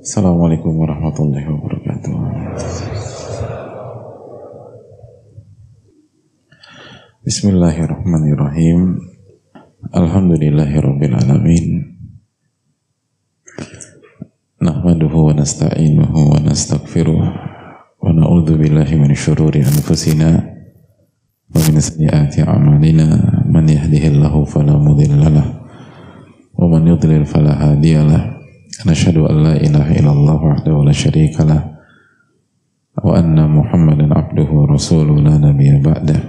Assalamualaikum warahmatullahi wabarakatuh. Bismillahirrahmanirrahim. Alhamdulillahirabbil alamin. Nahmaduhu wa nasta'inuhu wa nastaghfiruh wa na'udzu billahi min syururi anfusina wa min sayyiati a'malina man fala mudilla lahu wa man yudlil fala hadiyalah. نشهد أن لا إله إلا الله وحده لا شريك له وأن محمدا عبده ورسوله لا نبي بعده.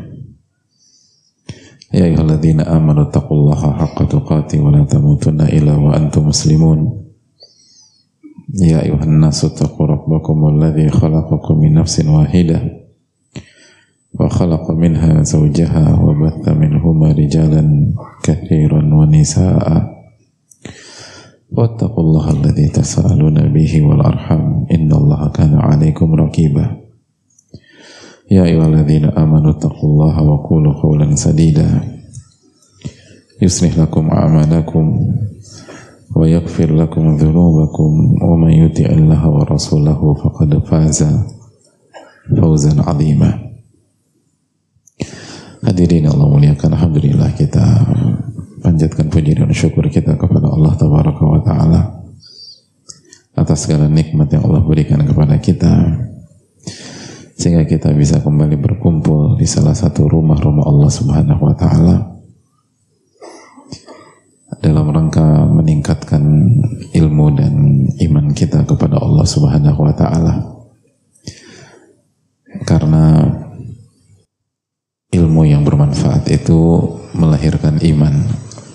يا أيها الذين آمنوا اتقوا الله حق تقاته ولا تموتن إلا وأنتم مسلمون. يا أيها الناس اتقوا ربكم الذي خلقكم من نفس واحدة وخلق منها زوجها وبث منهما رجالا كثيرا ونساء. واتقوا الله الذي تساءلون به والأرحم إن الله كان عليكم رقيبا. يا أيها الذين آمنوا اتقوا الله وقولوا قولا سديدا. يصلح لكم أعمالكم ويغفر لكم ذنوبكم. ومن يطع الله ورسوله فقد فاز فوزا عظيما. Hadirin Allah muliakan Alhamdulillah kita panjatkan puji dan syukur kita kepada Allah Tabaraka wa Ta'ala atas segala nikmat yang Allah berikan kepada kita sehingga kita bisa kembali berkumpul di salah satu rumah-rumah Allah Subhanahu wa taala dalam rangka meningkatkan ilmu dan iman kita kepada Allah Subhanahu wa taala. Karena ilmu yang bermanfaat itu melahirkan iman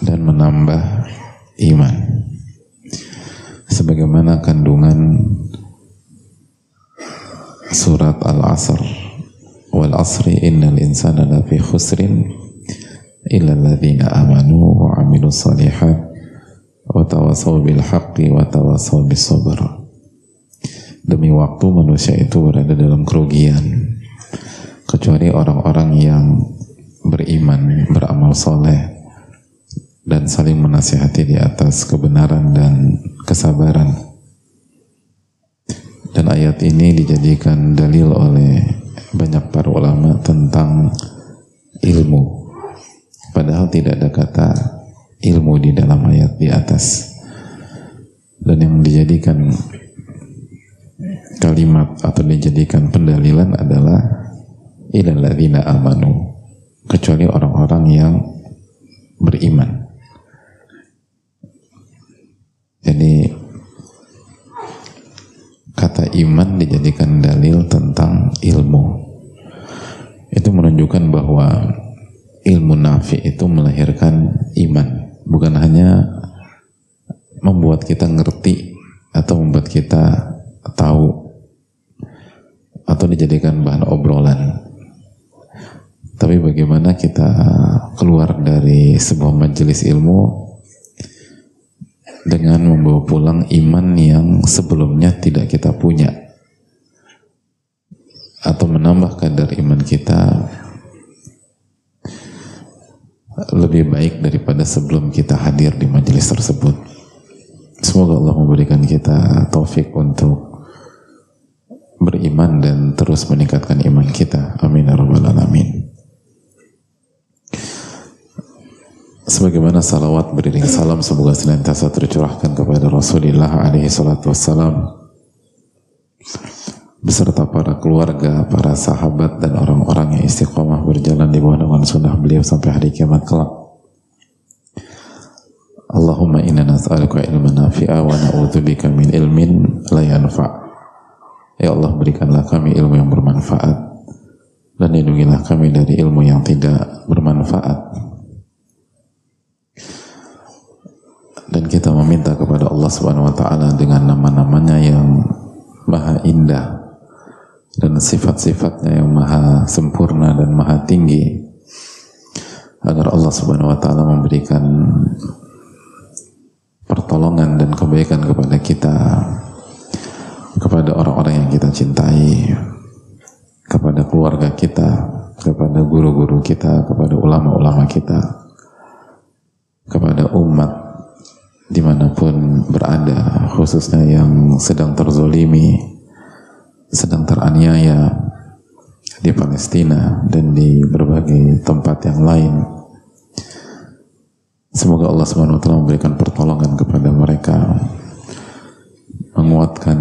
dan menambah iman. Sebagaimana kandungan surat Al-Asr wal asri innal insana lafi khusrin illa alladhina amanu wa amilu salihat wa tawasaw bil haqqi wa tawasaw bis sabr. Demi waktu manusia itu berada dalam kerugian kecuali orang-orang yang beriman, beramal soleh, dan saling menasihati di atas kebenaran dan kesabaran. Dan ayat ini dijadikan dalil oleh banyak para ulama tentang ilmu. Padahal tidak ada kata ilmu di dalam ayat di atas. Dan yang dijadikan kalimat atau dijadikan pendalilan adalah ilalladzina amanu kecuali orang-orang yang beriman. Jadi kata iman dijadikan dalil tentang ilmu. Itu menunjukkan bahwa ilmu nafi itu melahirkan iman, bukan hanya membuat kita ngerti atau membuat kita tahu atau dijadikan bahan obrolan. Tapi bagaimana kita keluar dari sebuah majelis ilmu dengan membawa pulang iman yang sebelumnya tidak kita punya atau menambah kadar iman kita lebih baik daripada sebelum kita hadir di majelis tersebut. Semoga Allah memberikan kita taufik untuk beriman dan terus meningkatkan iman kita. Amin ya rabbal alamin. Sebagaimana salawat beriring salam semoga senantiasa tercurahkan kepada Rasulullah alaihi salatu wassalam beserta para keluarga, para sahabat dan orang-orang yang istiqomah berjalan di bawah naungan sunnah beliau sampai hari kiamat kelak. Allahumma inna nas'aluka ilman nafi'a wa na'udzubika min ilmin la yanfa'. Ya Allah berikanlah kami ilmu yang bermanfaat dan lindungilah kami dari ilmu yang tidak bermanfaat. Dan kita meminta kepada Allah Subhanahu wa taala dengan nama-namanya yang maha indah dan sifat-sifatnya yang maha sempurna dan maha tinggi agar Allah Subhanahu wa taala memberikan pertolongan dan kebaikan kepada kita kepada orang-orang yang kita cintai kepada keluarga kita kepada guru-guru kita kepada ulama-ulama kita kepada umat di mana pun berada, khususnya yang sedang terzolimi, sedang teraniaya di Palestina dan di berbagai tempat yang lain. Semoga Allah SWT memberikan pertolongan kepada mereka, menguatkan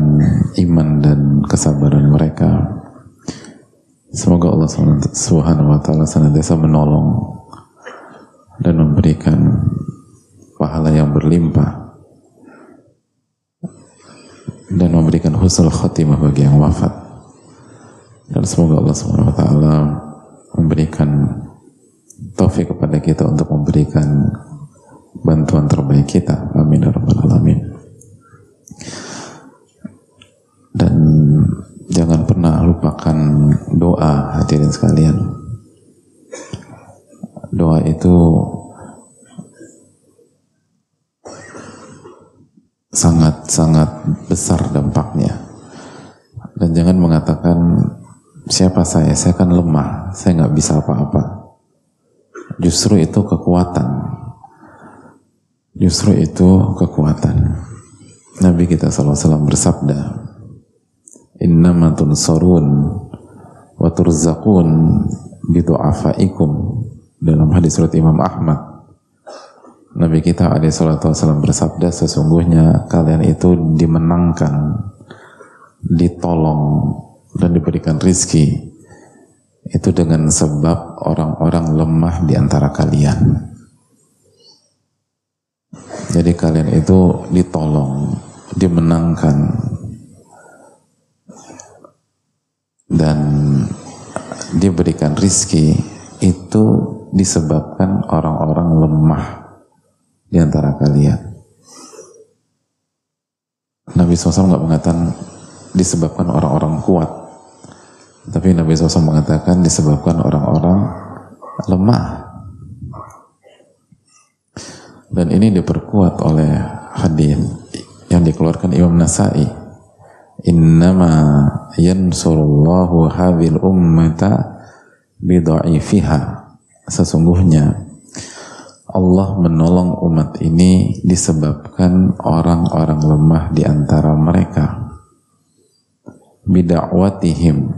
iman dan kesabaran mereka. Semoga Allah taala senantiasa menolong dan memberikan pahala yang berlimpah dan memberikan husnul khatimah bagi yang wafat. Dan semoga Allah Subhanahu wa taala memberikan taufik kepada kita untuk memberikan bantuan terbaik kita. Amin ya rabbal alamin. Dan jangan pernah lupakan doa hadirin sekalian. Doa itu sangat-sangat besar dampaknya. Dan jangan mengatakan siapa saya, saya kan lemah, saya nggak bisa apa-apa. Justru itu kekuatan. Justru itu kekuatan. Nabi kita SAW bersabda, Innama tunsarun wa turzaqun bidu'afaikum dalam hadis surat Imam Ahmad Nabi kita alaihi salatu wasallam bersabda sesungguhnya kalian itu dimenangkan, ditolong dan diberikan rizki. Itu dengan sebab orang-orang lemah di antara kalian. Jadi kalian itu ditolong, dimenangkan dan diberikan rizki. Itu disebabkan orang-orang lemah di antara kalian. Nabi SAW nggak mengatakan disebabkan orang-orang kuat, tapi Nabi SAW mengatakan disebabkan orang-orang lemah. Dan ini diperkuat oleh hadis yang dikeluarkan Imam Nasai. Innama yansurullahu hadhil ummata bidha'ifiha. Sesungguhnya Allah menolong umat ini disebabkan orang-orang lemah di antara mereka. Bidakwatihim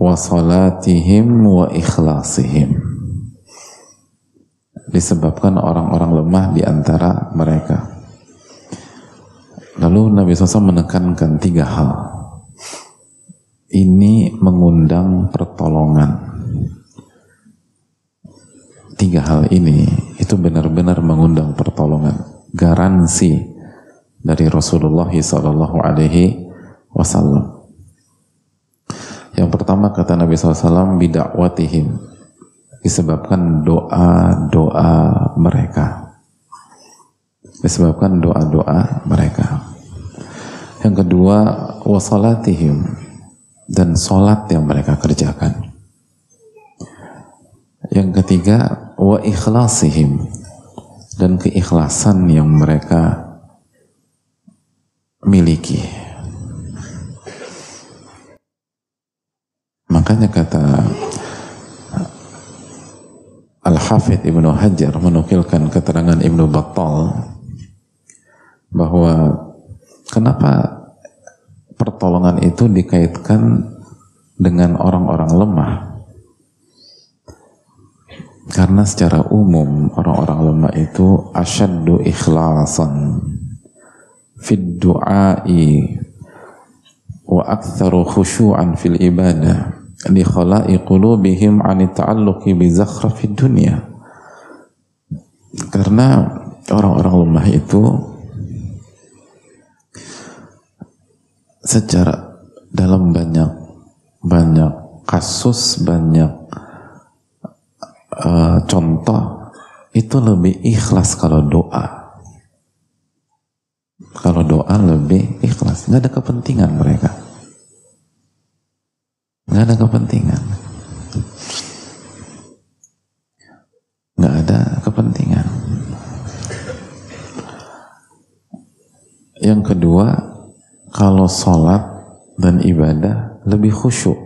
wa salatihim wa ikhlasihim. Disebabkan orang-orang lemah di antara mereka. Lalu Nabi SAW menekankan tiga hal. Ini mengundang pertolongan tiga hal ini itu benar-benar mengundang pertolongan garansi dari Rasulullah Sallallahu Alaihi Wasallam. Yang pertama kata Nabi SAW bidakwatihim disebabkan doa-doa mereka. Disebabkan doa-doa mereka. Yang kedua wasalatihim dan solat yang mereka kerjakan. Yang ketiga wa ikhlasihim dan keikhlasan yang mereka miliki. Makanya kata Al-Hafidh Ibnu Hajar menukilkan keterangan Ibnu Battal bahwa kenapa pertolongan itu dikaitkan dengan orang-orang lemah karena secara umum orang-orang lemah itu asyaddu ikhlasan fid du'ai wa aktsaru khusyu'an fil ibadah li khala'i qulubihim 'an ta'alluqi bi zakhrafid dunya. Karena orang-orang lemah itu secara dalam banyak banyak kasus banyak uh, contoh itu lebih ikhlas kalau doa. Kalau doa lebih ikhlas, nggak ada kepentingan mereka, nggak ada kepentingan, nggak ada kepentingan. Yang kedua, kalau sholat dan ibadah lebih khusyuk.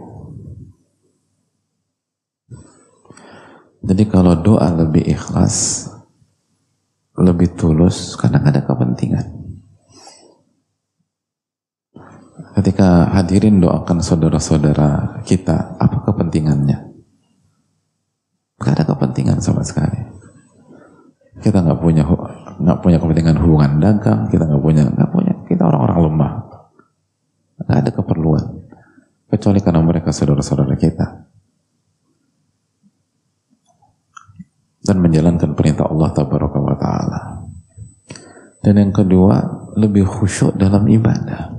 Jadi kalau doa lebih ikhlas, lebih tulus karena ada kepentingan. Ketika hadirin doakan saudara-saudara kita, apa kepentingannya? Gak ada kepentingan sama sekali. Kita nggak punya nggak punya kepentingan hubungan dagang, kita nggak punya nggak punya. Kita orang-orang lemah, nggak ada keperluan kecuali karena mereka saudara-saudara kita. Dan menjalankan perintah Allah Taala. Dan yang kedua, lebih khusyuk dalam ibadah.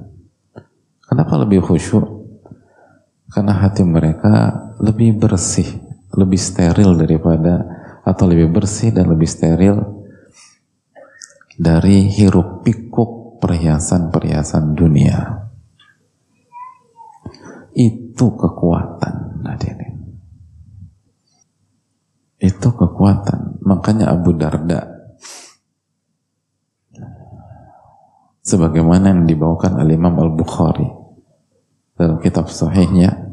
Kenapa lebih khusyuk? Karena hati mereka lebih bersih, lebih steril daripada atau lebih bersih dan lebih steril dari hiruk pikuk perhiasan-perhiasan dunia. Itu kekuatan hadirin. Itu kekuatan. Makanya Abu Darda sebagaimana yang dibawakan oleh Imam Al-Bukhari dalam kitab sahihnya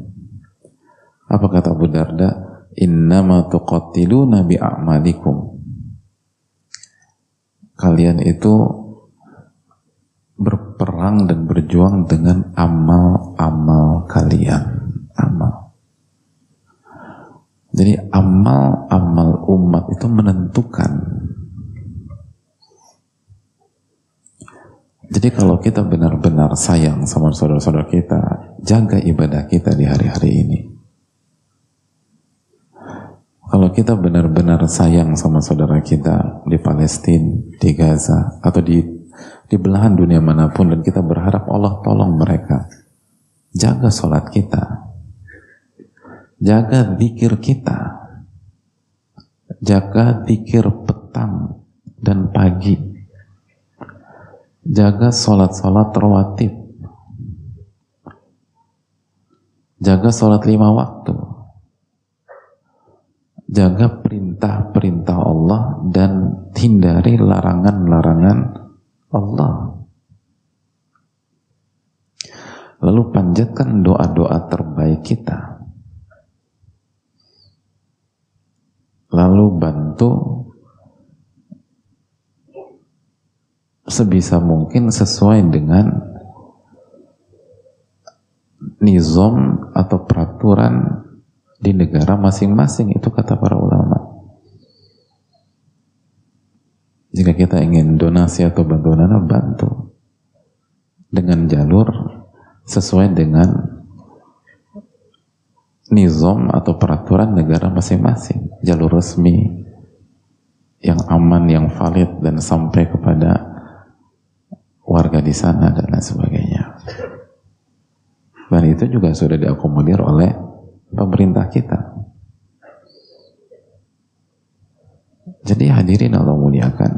apa kata Abu Darda? Innama tuqatiluna bi'amalikum. Kalian itu berperang dan berjuang dengan amal-amal kalian. Amal jadi amal-amal umat itu menentukan Jadi kalau kita benar-benar sayang sama saudara-saudara kita, jaga ibadah kita di hari-hari ini. Kalau kita benar-benar sayang sama saudara kita di Palestina, di Gaza, atau di di belahan dunia mana pun dan kita berharap Allah tolong mereka, jaga sholat kita, jaga zikir kita, jaga zikir petang dan pagi, jaga sholat-sholat rawatib. Jaga sholat lima waktu. Jaga perintah-perintah Allah dan hindari larangan-larangan Allah. Lalu panjatkan doa-doa terbaik kita lalu bantu sebisa mungkin sesuai dengan nizam atau peraturan di negara masing-masing itu kata para ulama. Jika kita ingin donasi atau bantuan bantu dengan jalur sesuai dengan nizam atau peraturan negara masing-masing, jalur resmi yang aman, yang valid dan sampai kepada warga di sana dan lain sebagainya. Dan itu juga sudah diakomodir oleh pemerintah kita. Jadi hadirin Allah muliakan.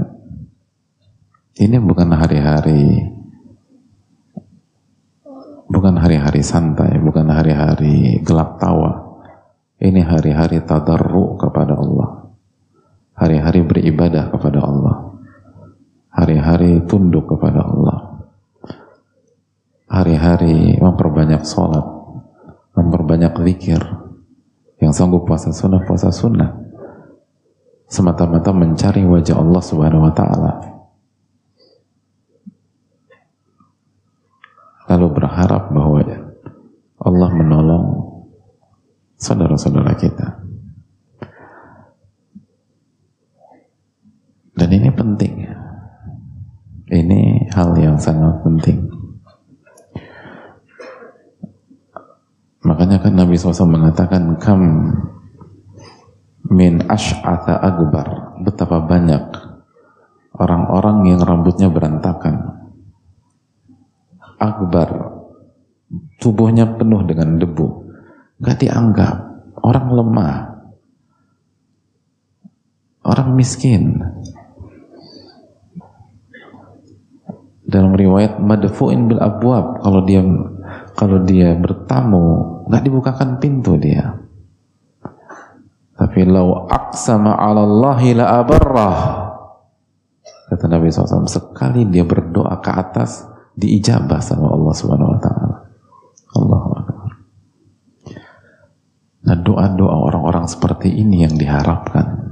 Ini bukan hari-hari bukan hari-hari santai, bukan hari-hari gelap tawa. Ini hari-hari tadarru kepada Allah. Hari-hari beribadah kepada Allah. Hari-hari tunduk kepada Allah. Hari-hari memperbanyak sholat memperbanyak zikir. Yang sanggup puasa sunnah puasa sunnah. Semata-mata mencari wajah Allah subhanahu wa ta'ala lalu berharap bahwa Allah menolong saudara-saudara kita. Dan ini penting. Ini hal yang sangat penting. Makanya kan Nabi SAW mengatakan kam min ash'atha akbar betapa banyak orang-orang yang rambutnya berantakan. Akbar tubuhnya penuh dengan debu. Gak dianggap orang lemah. Orang miskin. Dalam riwayat madfu'in bil abwab. Kalau dia kalau dia bertamu nggak dibukakan pintu dia. Tapi lau aqsama 'ala Allahi la abarrah. Kata Nabi SAW sekali dia berdoa ke atas diijabah sama Allah Subhanahu wa taala. Allahu akbar Nah doa-doa orang-orang seperti ini yang diharapkan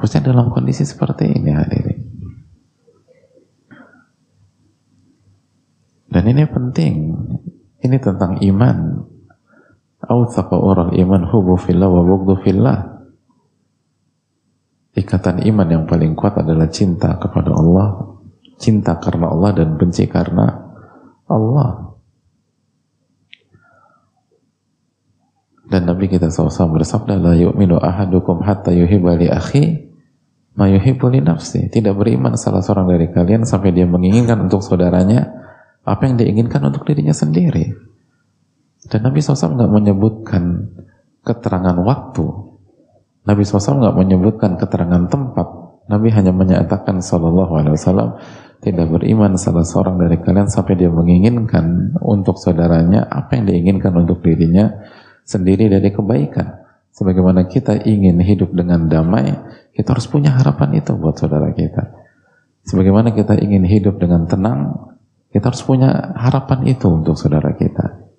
Khususnya dalam kondisi seperti ini hadirin. Dan ini penting. Ini tentang iman. Awthaqa ural iman hubu fillah wa bugdu fillah. Ikatan iman yang paling kuat adalah cinta kepada Allah, cinta karena Allah dan benci karena Allah. Dan Nabi kita SAW bersabda, La yu'minu ahadukum hatta yuhibba li akhi mayuhibuli nafsi. Tidak beriman salah seorang dari kalian sampai dia menginginkan untuk saudaranya apa yang diinginkan untuk dirinya sendiri. Dan Nabi SAW nggak menyebutkan keterangan waktu. Nabi SAW nggak menyebutkan keterangan tempat. Nabi hanya menyatakan Sallallahu Alaihi Wasallam tidak beriman salah seorang dari kalian sampai dia menginginkan untuk saudaranya apa yang diinginkan untuk dirinya sendiri dari kebaikan. Sebagaimana kita ingin hidup dengan damai, kita harus punya harapan itu buat saudara kita. Sebagaimana kita ingin hidup dengan tenang, kita harus punya harapan itu untuk saudara kita.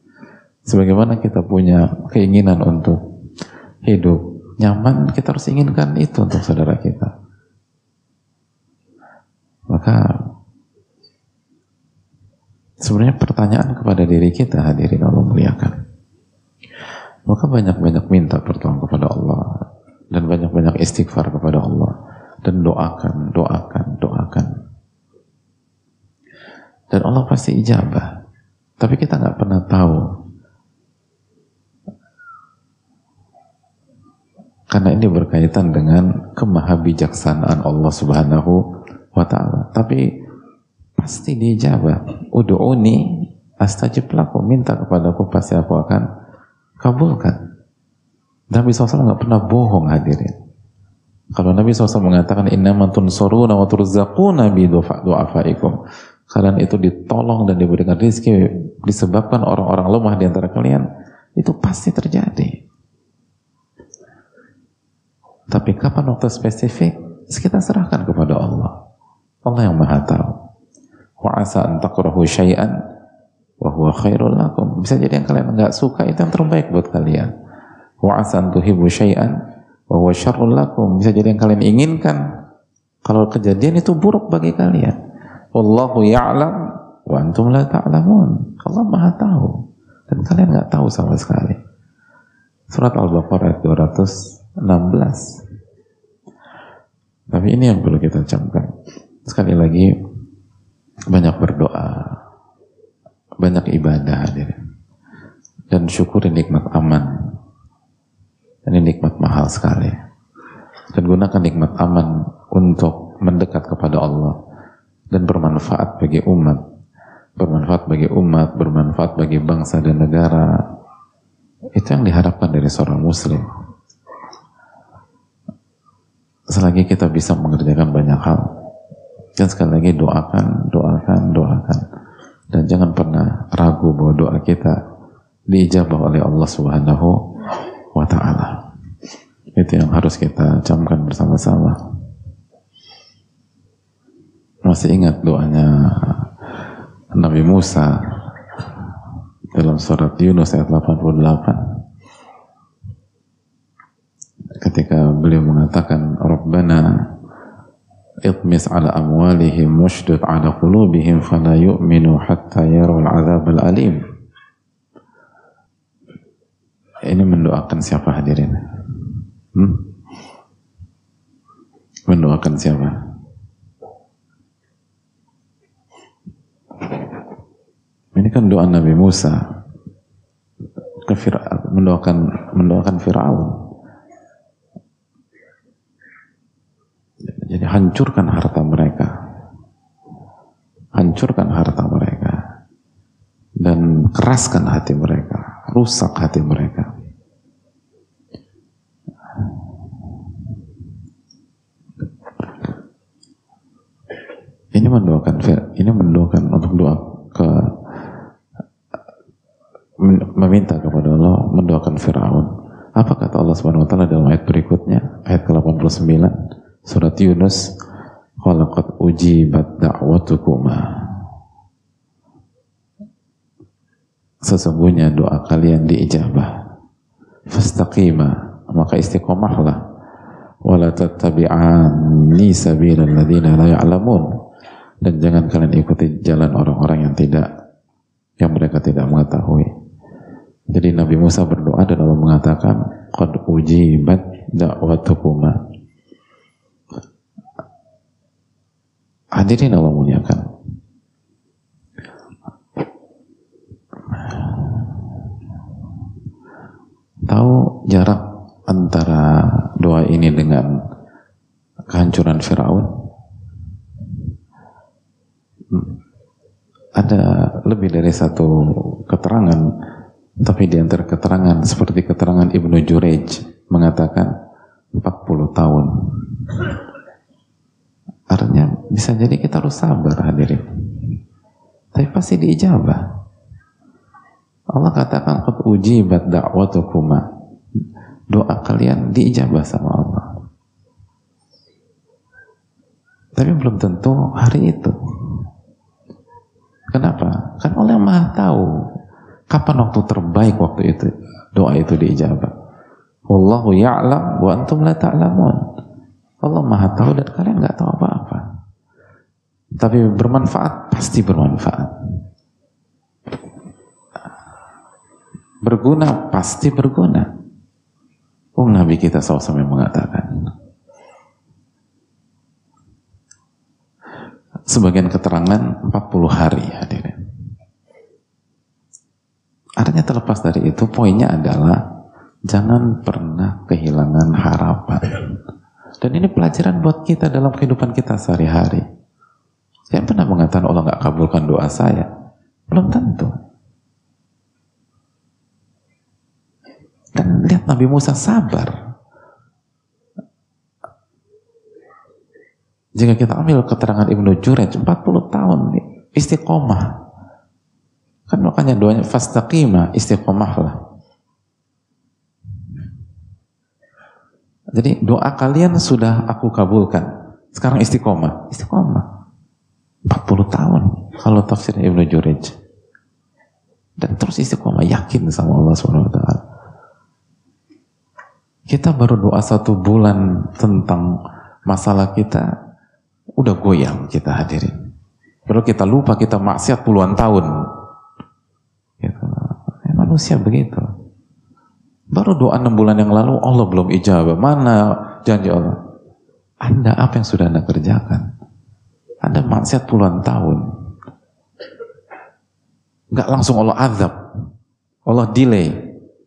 Sebagaimana kita punya keinginan untuk hidup nyaman, kita harus inginkan itu untuk saudara kita. Maka sebenarnya pertanyaan kepada diri kita hadirin Allah muliakan. Maka banyak-banyak minta pertolongan kepada Allah dan banyak-banyak istighfar kepada Allah dan doakan, doakan, doakan. Dan Allah pasti ijabah. Tapi kita nggak pernah tahu. Karena ini berkaitan dengan kemahabijaksanaan Allah Subhanahu wa taala. Tapi pasti diijabah. Udu'uni astajib laku. Minta kepadaku pasti aku akan kabulkan. Nabi SAW nggak pernah bohong hadirin. Kalau Nabi SAW mengatakan innamatun soruna wa turzaquna bi du'afaikum. Kalian itu ditolong dan diberikan rezeki disebabkan orang-orang lemah di antara kalian, itu pasti terjadi. Tapi kapan waktu spesifik? Kita serahkan kepada Allah. Allah yang Maha tahu. Wa asa an takrahu syai'an wa khairul lakum. Bisa jadi yang kalian nggak suka itu yang terbaik buat kalian. Wa asan tuhibu syai'an wa huwa syarrul lakum. Bisa jadi yang kalian inginkan kalau kejadian itu buruk bagi kalian. Wallahu ya'lam wa antum la ta'lamun. Allah Maha tahu dan kalian nggak tahu sama sekali. Surat Al-Baqarah 216. Tapi ini yang perlu kita camkan. Sekali lagi banyak berdoa, banyak ibadah hadirin dan syukuri nikmat aman. Ini nikmat mahal sekali. Dan gunakan nikmat aman untuk mendekat kepada Allah. Dan bermanfaat bagi umat. Bermanfaat bagi umat bermanfaat bagi bangsa dan negara. Itu yang diharapkan dari seorang muslim. Selagi kita bisa mengerjakan banyak hal. Dan sekali lagi doakan doakan doakan dan jangan pernah ragu bahwa doa kita diijabah oleh Allah Subhanahu wa taala. Itu yang harus kita camkan bersama-sama. Masih ingat doanya Nabi Musa dalam surat Yunus ayat 88 ketika beliau mengatakan Rabbana اطمس على أموالهم واشدد على قلوبهم فلا يؤمنوا حتى يروا العذاب الأليم ini mendoakan siapa hadirin? Hmm? Mendoakan siapa? Ini kan doa Nabi Musa ke mendoakan mendoakan Firaun. Jadi hancurkan harta mereka. Hancurkan harta mereka. Dan keraskan hati mereka. Rusak hati mereka. Ini mendoakan ini mendoakan untuk doa ke meminta kepada Allah mendoakan Firaun. Apa kata Allah Subhanahu wa taala dalam ayat berikutnya, ayat ke-89? Surat Yunus Walaqad ujibat da'watukuma Sesungguhnya doa kalian diijabah Fastaqima Maka istiqomahlah wala tattabi'anni sabilal ladzina la ya'lamun dan jangan kalian ikuti jalan orang-orang yang tidak yang mereka tidak mengetahui. Jadi Nabi Musa berdoa dan Allah mengatakan qad ujibat da'watukuma. Hadirin Allah muliakan. Tahu jarak antara doa ini dengan kehancuran Firaun? Ada lebih dari satu keterangan, tapi di antara keterangan seperti keterangan Ibnu Jurej mengatakan 40 tahun. Artinya bisa jadi kita harus sabar hadirin. Tapi pasti diijabah. Allah katakan qad ujibat da'watukuma doa kalian diijabah sama Allah. Tapi belum tentu hari itu. Kenapa? Kan Allah maha tahu kapan waktu terbaik waktu itu doa itu diijabah. Wallahu ya'lam wa antum la ta'lamun. Allah maha tahu dan kalian nggak tahu apa-apa. Tapi bermanfaat pasti bermanfaat. Berguna pasti berguna. Oh Nabi kita SAW mengatakan sebagian keterangan 40 hari hadirin. Artinya terlepas dari itu poinnya adalah jangan pernah kehilangan harapan. Dan ini pelajaran buat kita dalam kehidupan kita sehari-hari. Saya pernah mengatakan Allah nggak kabulkan doa saya. Belum tentu. Dan lihat Nabi Musa sabar. Jika kita ambil keterangan Ibnu Jurej 40 tahun istiqomah. Kan makanya doanya fastaqima istiqomah Jadi doa kalian sudah aku kabulkan. Sekarang istiqomah. Istiqomah. 40 tahun kalau tafsir Ibnu Jurej. Dan terus istiqomah yakin sama Allah Subhanahu wa taala. Kita baru doa satu bulan tentang masalah kita, udah goyang kita hadirin. Kalau kita lupa kita maksiat puluhan tahun. Gitu. Ya, manusia begitu. Baru doa enam bulan yang lalu Allah belum ijabah. Mana janji Allah? Anda apa yang sudah Anda kerjakan? Anda maksiat puluhan tahun. Gak langsung Allah azab. Allah delay.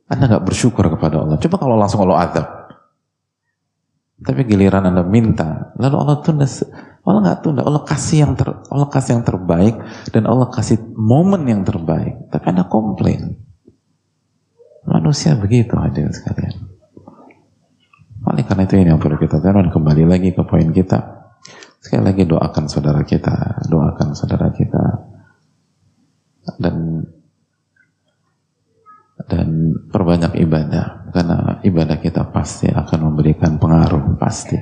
Anda nggak bersyukur kepada Allah. Coba kalau langsung Allah adab. Tapi giliran Anda minta, lalu Allah tunda, Allah nggak tunda, Allah kasih yang ter, Allah kasih yang terbaik dan Allah kasih momen yang terbaik. Tapi Anda komplain. Manusia begitu hadir sekalian. Oleh karena itu ini yang perlu kita tahu kembali lagi ke poin kita. Sekali lagi doakan saudara kita, doakan saudara kita. Dan dan perbanyak ibadah karena ibadah kita pasti akan memberikan pengaruh pasti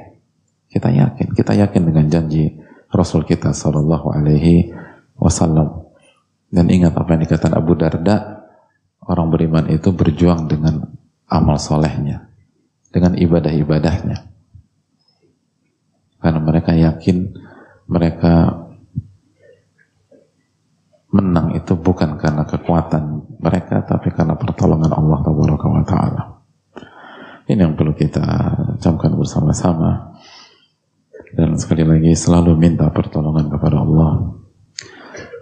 kita yakin kita yakin dengan janji Rasul kita Shallallahu Alaihi Wasallam dan ingat apa yang dikatakan Abu Darda orang beriman itu berjuang dengan amal solehnya dengan ibadah-ibadahnya karena mereka yakin mereka menang itu bukan karena kekuatan mereka tapi karena pertolongan Allah Taala. Ini yang perlu kita camkan bersama-sama. Dan sekali lagi selalu minta pertolongan kepada Allah.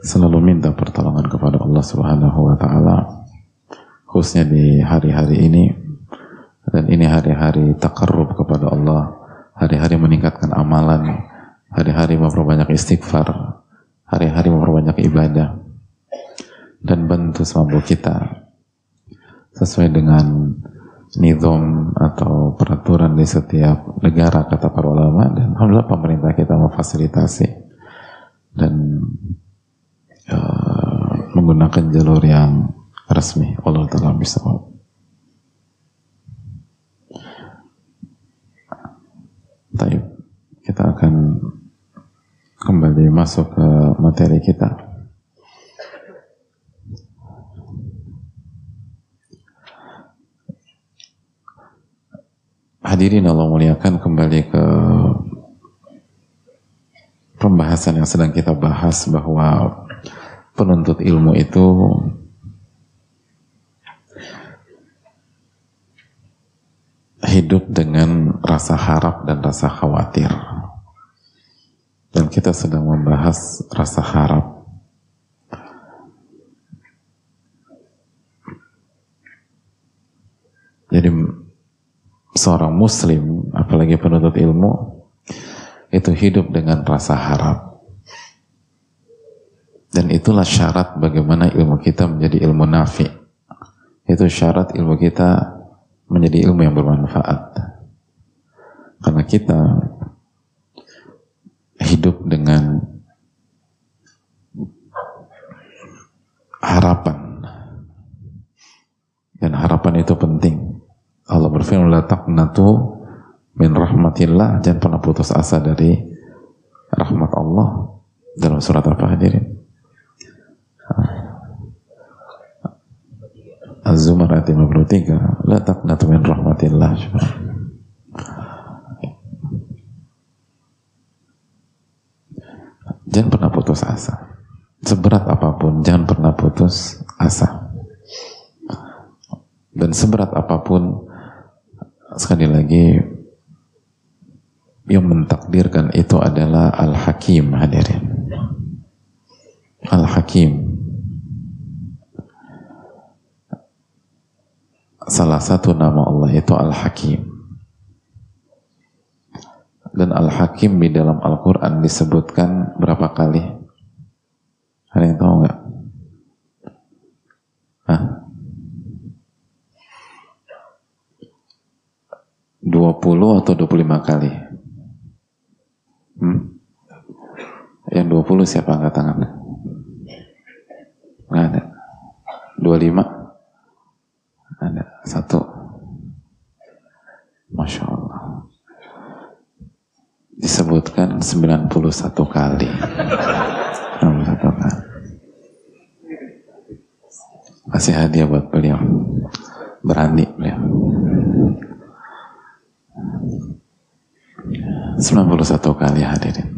Selalu minta pertolongan kepada Allah Subhanahu wa taala. Khususnya di hari-hari ini. Dan ini hari-hari takarrub kepada Allah, hari-hari meningkatkan amalan, hari-hari memperbanyak istighfar, hari-hari memperbanyak ibadah. Dan bantu semampu kita. Sesuai dengan nizam atau peraturan di setiap negara kata para ulama. Dan alhamdulillah pemerintah kita memfasilitasi. Dan uh, menggunakan jalur yang resmi. Allah Ta'ala bisa Baik, kita akan kembali masuk ke materi kita. Hadirin Allah muliakan kembali ke pembahasan yang sedang kita bahas bahwa penuntut ilmu itu hidup dengan rasa harap dan rasa khawatir. Dan kita sedang membahas rasa harap. Jadi seorang muslim, apalagi penuntut ilmu, itu hidup dengan rasa harap. Dan itulah syarat bagaimana ilmu kita menjadi ilmu nafi. Itu syarat ilmu kita menjadi ilmu yang bermanfaat. Karena kita hidup dengan harapan. Dan harapan itu penting. Allah berfirman, La taqnatu min rahmatillah. Jangan pernah putus asa dari rahmat Allah. Dalam surat apa hadirin? Az-Zumar ayat 53 La taqnatu min rahmatillah. Jangan pernah putus asa. Seberat apa pun Jangan pernah putus asa. Dan seberat apa pun Sekali lagi Yang mentakdirkan itu adalah Al-Hakim hadirin. Al-Hakim salah satu nama Allah itu Al-Hakim. Dan Al-Hakim di dalam Al-Quran disebutkan berapa kali? Ada yang tahu nggak? Hah? 20 atau 25 kali? Hmm? Yang 20 siapa angkat tangan? Nggak ada. 25? Ada satu. Masya Allah. Disebutkan 91 kali. 91 kali. Kasih hadiah buat beliau. Berani beliau. 91 kali hadirin.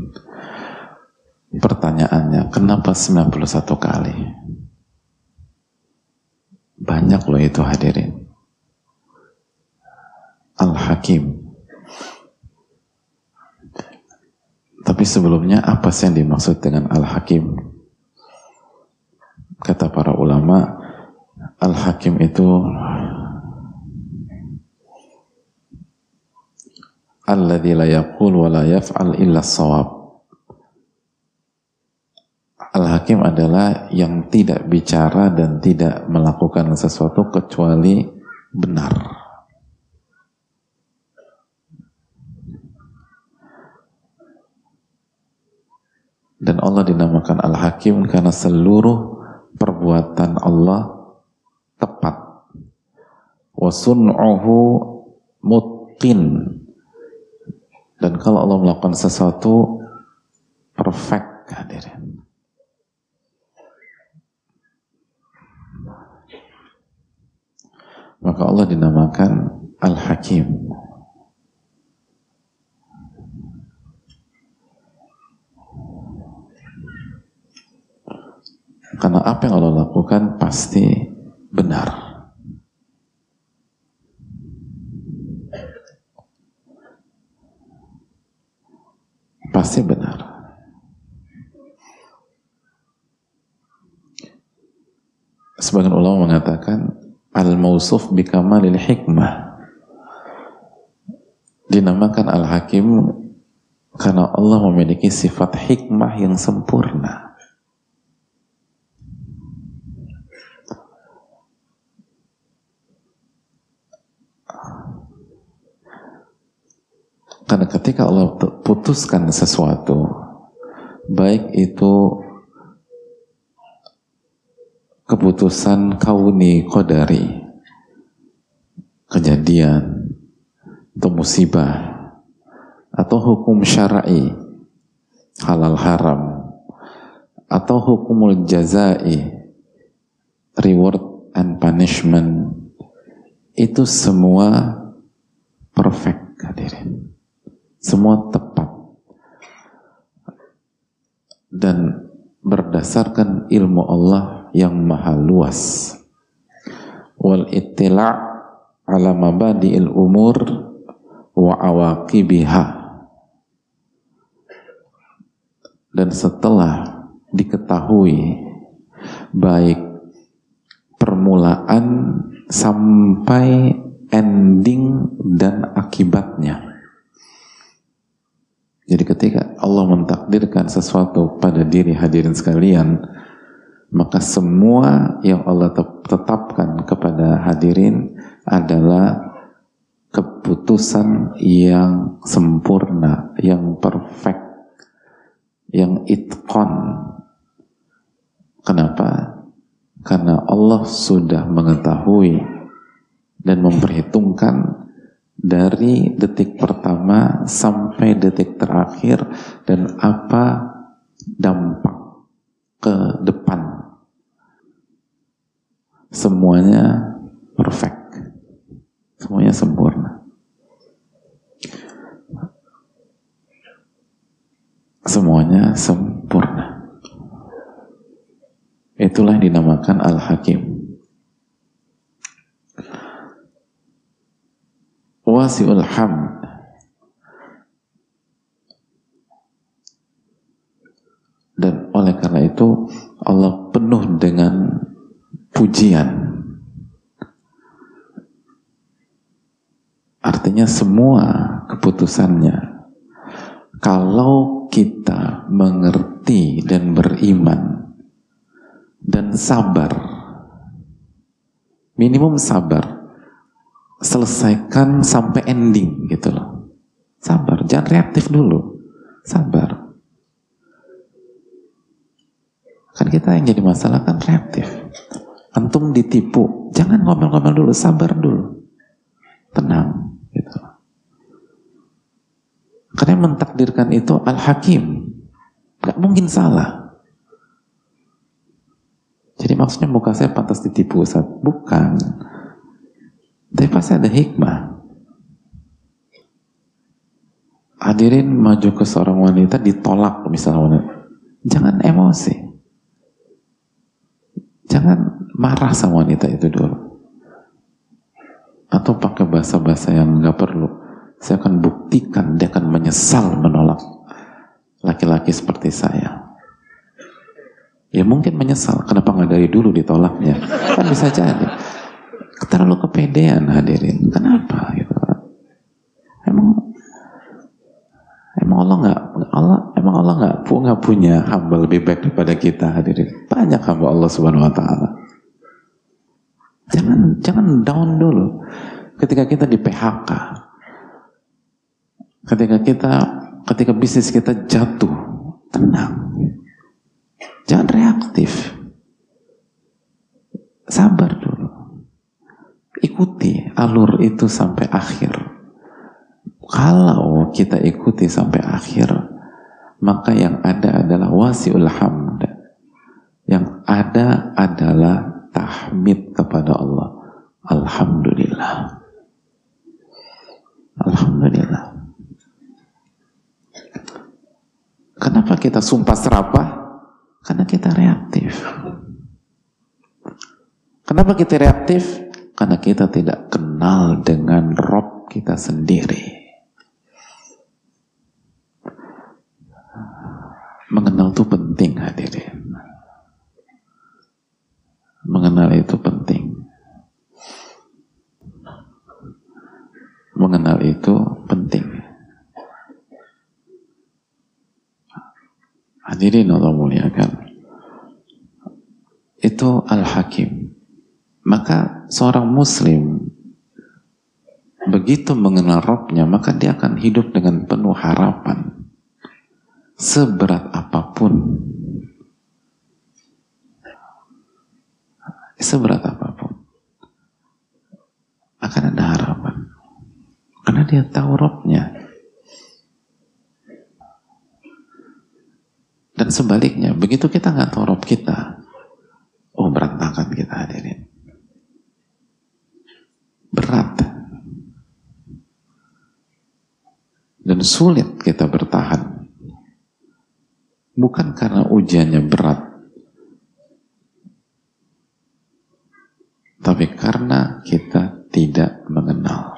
Pertanyaannya, kenapa 91 kali? Banyak loh itu hadirin. Al-Hakim. Tapi sebelumnya apa sih yang dimaksud dengan Al-Hakim? Kata para ulama, Al-Hakim itu Alladhi la yaqul wa la yaf'al illa sawab. Al-Hakim adalah yang tidak bicara dan tidak melakukan sesuatu kecuali benar. Dan Allah dinamakan Al-Hakim karena seluruh perbuatan Allah tepat. Wasun'uhu mutqin. Dan kalau Allah melakukan sesuatu perfect hadirin. Maka Allah dinamakan Al-Hakim. Karena apa yang Allah lakukan pasti benar. Pasti benar. Sebagian ulama mengatakan al-mausuf bikamalil hikmah dinamakan al-hakim karena Allah memiliki sifat hikmah yang sempurna karena ketika Allah putuskan sesuatu baik itu keputusan kauni kodari kejadian atau musibah atau hukum syar'i halal haram atau hukumul jazai reward and punishment itu semua perfect hadirin. Semua tepat. Dan berdasarkan ilmu Allah yang maha luas. Wal ittila' ala mabadi'il umur wa awaqibiha. Dan setelah diketahui baik permulaan sampai ending dan akibatnya. Jadi ketika Allah mentakdirkan sesuatu pada diri hadirin sekalian, maka semua yang Allah tetapkan kepada hadirin adalah keputusan yang sempurna, yang perfect, yang itkon. Kenapa? Karena Allah sudah mengetahui dan memperhitungkan dari detik pertama sampai detik terakhir dan apa dampak ke depan. Semuanya perfect. Semuanya sempurna. Semuanya sempurna. Itulah yang dinamakan Al-Hakim wasi'ul hamd dan oleh karena itu Allah penuh dengan pujian. Artinya semua keputusannya kalau kita mengerti dan beriman dan sabar minimum sabar selesaikan sampai ending gitu loh. Sabar, jangan reaktif dulu. Sabar. Kan kita yang jadi masalah kan reaktif. Antum ditipu, jangan ngomel-ngomel dulu, sabar dulu. Tenang gitu. Karena mentakdirkan itu Al-Hakim. Gak mungkin salah. Jadi maksudnya muka saya pantas ditipu Ustaz. Bukan. Tapi pasti ada hikmah. Hadirin maju ke seorang wanita ditolak misalnya wanita. Jangan emosi. Jangan marah sama wanita itu dulu. Atau pakai bahasa-bahasa yang nggak perlu. Saya akan buktikan dia akan menyesal menolak laki-laki seperti saya. Ya mungkin menyesal, kenapa nggak dari dulu ditolaknya? Kan bisa jadi terlalu kepedean hadirin. Kenapa gitu? Emang emang Allah nggak Allah emang Allah nggak nggak punya hamba lebih baik daripada kita hadirin. Banyak hamba Allah Subhanahu Wa Taala. Jangan jangan down dulu. Ketika kita di PHK, ketika kita ketika bisnis kita jatuh, tenang. Jangan reaktif. Sabar dulu ikuti alur itu sampai akhir. Kalau kita ikuti sampai akhir, maka yang ada adalah wasiul hamd. Yang ada adalah tahmid kepada Allah. Alhamdulillah. Alhamdulillah. Kenapa kita sumpah serapah? Karena kita reaktif. Kenapa kita reaktif? Karena kita tidak kenal dengan Rob kita sendiri. Mengenal itu penting hadirin. Mengenal itu penting. Mengenal itu penting. Hadirin Allah muliakan. Itu Al-Hakim. Maka seorang muslim begitu mengenal Robnya, maka dia akan hidup dengan penuh harapan. Seberat apa pun. Seberat apa pun. Akan ada harapan. Karena dia tahu Robnya. Dan sebaliknya, begitu kita nggak tahu Rob kita, oh berantakan kita hadirin berat. sulit kita bertahan. Bukan karena ujiannya berat. Tapi karena kita tidak mengenal.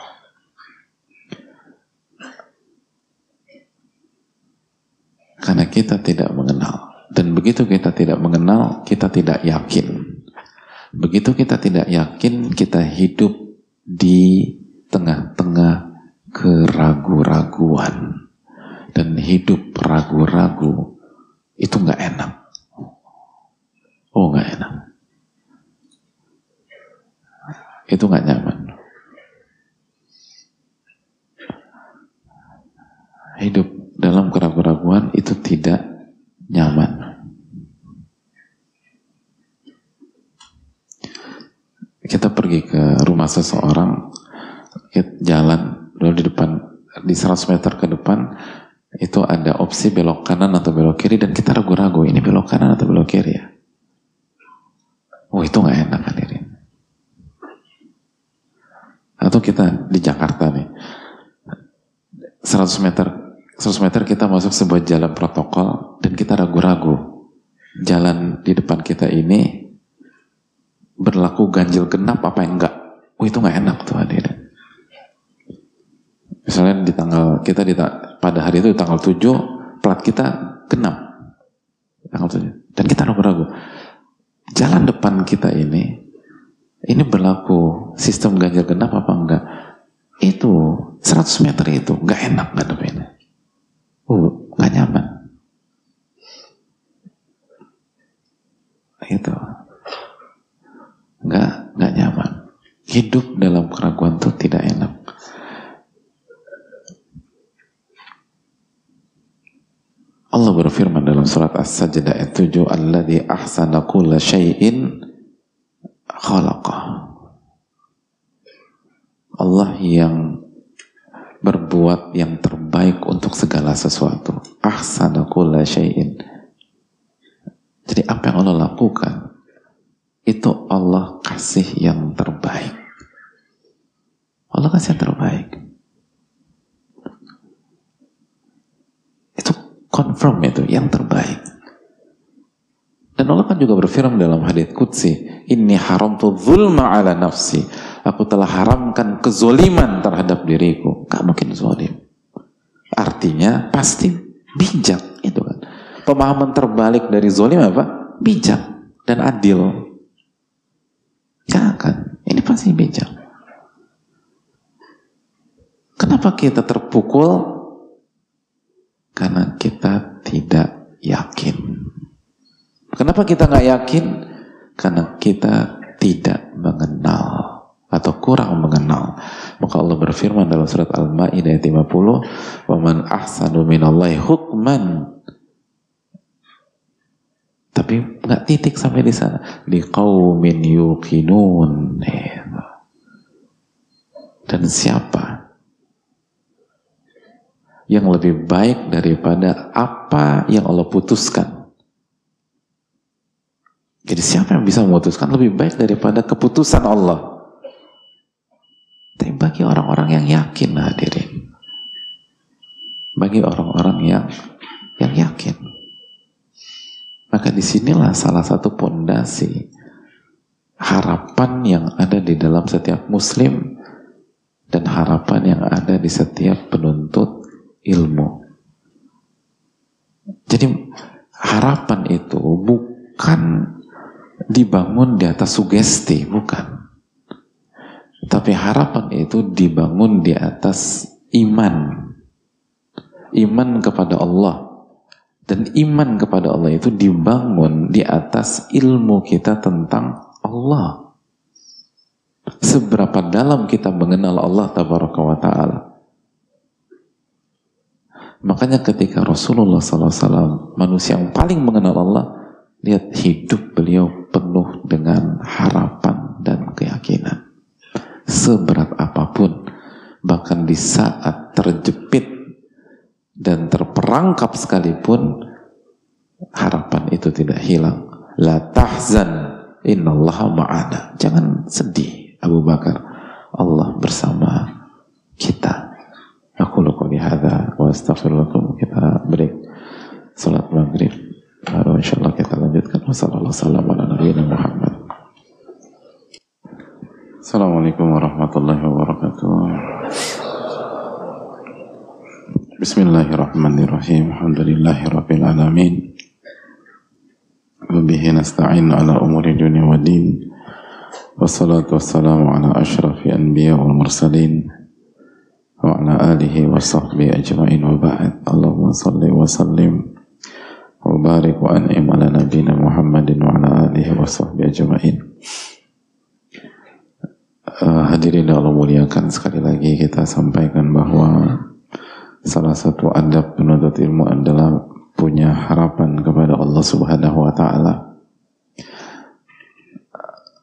Karena kita tidak mengenal. Dan begitu kita tidak mengenal kita tidak yakin. Begitu kita tidak yakin kita hidup di tengah-tengah keragu-raguan dan hidup ragu-ragu itu nggak enak. Oh nggak enak. Itu nggak nyaman. Hidup dalam keraguan-raguan itu tidak nyaman. Kita pergi ke rumah seseorang, jalan dulu di depan di 100 meter ke depan itu ada opsi belok kanan atau belok kiri dan kita ragu-ragu ini belok kanan atau belok kiri ya? Oh itu nggak enak hadirin. Atau kita di Jakarta nih. 100 meter 100 meter kita masuk sebuah jalan protokol dan kita ragu-ragu. Jalan di depan kita ini berlaku ganjil genap apa enggak oh itu nggak enak tuh hadirin Misalnya di tanggal kita di pada hari itu tanggal 7 plat kita genap. Tanggal 7. Dan kita ragu-ragu. Jalan depan kita ini ini berlaku sistem ganjil genap apa enggak? Itu 100 meter itu enggak enak ngadepinnya. Uh, enggak nyaman. Itu. Enggak, enggak nyaman. Hidup dalam keraguan itu tidak enak. Allah berfirman dalam surat As-Sajdah ayat 7, "Alladzi ahsana kulla syai'in khalaqah." Allah yang berbuat yang terbaik untuk segala sesuatu. Ahsana kulla. Jadi apa yang Allah lakukan itu Allah kasih yang terbaik. Allah kasih yang terbaik. confirm itu yang terbaik. Dan Allah kan juga berfirman dalam hadits Qudsi, haram tu zulma ala nafsi. Aku telah haramkan kezoliman terhadap diriku. Gak mungkin zolim. Artinya pasti bijak itu kan. Pemahaman terbalik dari zolim apa? Bijak dan adil. Akan. Ini pasti bijak. Kenapa kita terpukul karena kita tidak yakin. Kenapa kita nggak yakin? Karena kita tidak mengenal atau kurang mengenal. Maka Allah berfirman dalam surat Al-Maidah ayat 50, "Wa man ahsanu minallahi hukman." Tapi nggak titik sampai di sana. Di qaumin yuqinun. Dan siapa yang lebih baik daripada apa yang Allah putuskan. Jadi siapa yang bisa memutuskan lebih baik daripada keputusan Allah? Tapi bagi orang-orang yang yakin hadirin. Bagi orang-orang yang yang yakin. Maka di sinilah salah satu pondasi harapan yang ada di dalam setiap muslim dan harapan yang ada di setiap penuntut ilmu. Jadi harapan itu bukan dibangun di atas sugesti, bukan. Tapi harapan itu dibangun di atas iman. Iman kepada Allah. Dan iman kepada Allah itu dibangun di atas ilmu kita tentang Allah. Seberapa dalam kita mengenal Allah tabaraka wa ta'ala. Makanya ketika Rasulullah SAW, manusia yang paling mengenal Allah, lihat hidup beliau penuh dengan harapan dan keyakinan. Seberat apa pun, bahkan di saat terjepit dan terperangkap sekalipun harapan itu tidak hilang. La tahzan innallaha ma'ana. Jangan sedih Abu Bakar. Allah bersama kita. Aku lukum lihada wa astaghfirullahaladzim. Kita break salat maghrib. Lalu insyaallah kita lanjutkan. Wassalamualaikum warahmatullahi wabarakatuh. Bismillahirrahmanirrahim. Alhamdulillahirabbil alamin. Wabihi nasta'in ala umuri dunia wa din. Wassalatu wassalamu ala ashrafi anbiya wal mursalin wa ala alihi wa sahbihi ajma'in wa ba'd. Allahumma salli wa sallim wa barik wa an'im ala nabina Muhammadin wa ala alihi wa sahbihi ajma'in. Uh, hadirin Allah muliakan sekali lagi kita sampaikan bahwa salah satu adab penuntut ilmu adalah punya harapan kepada Allah Subhanahu wa taala.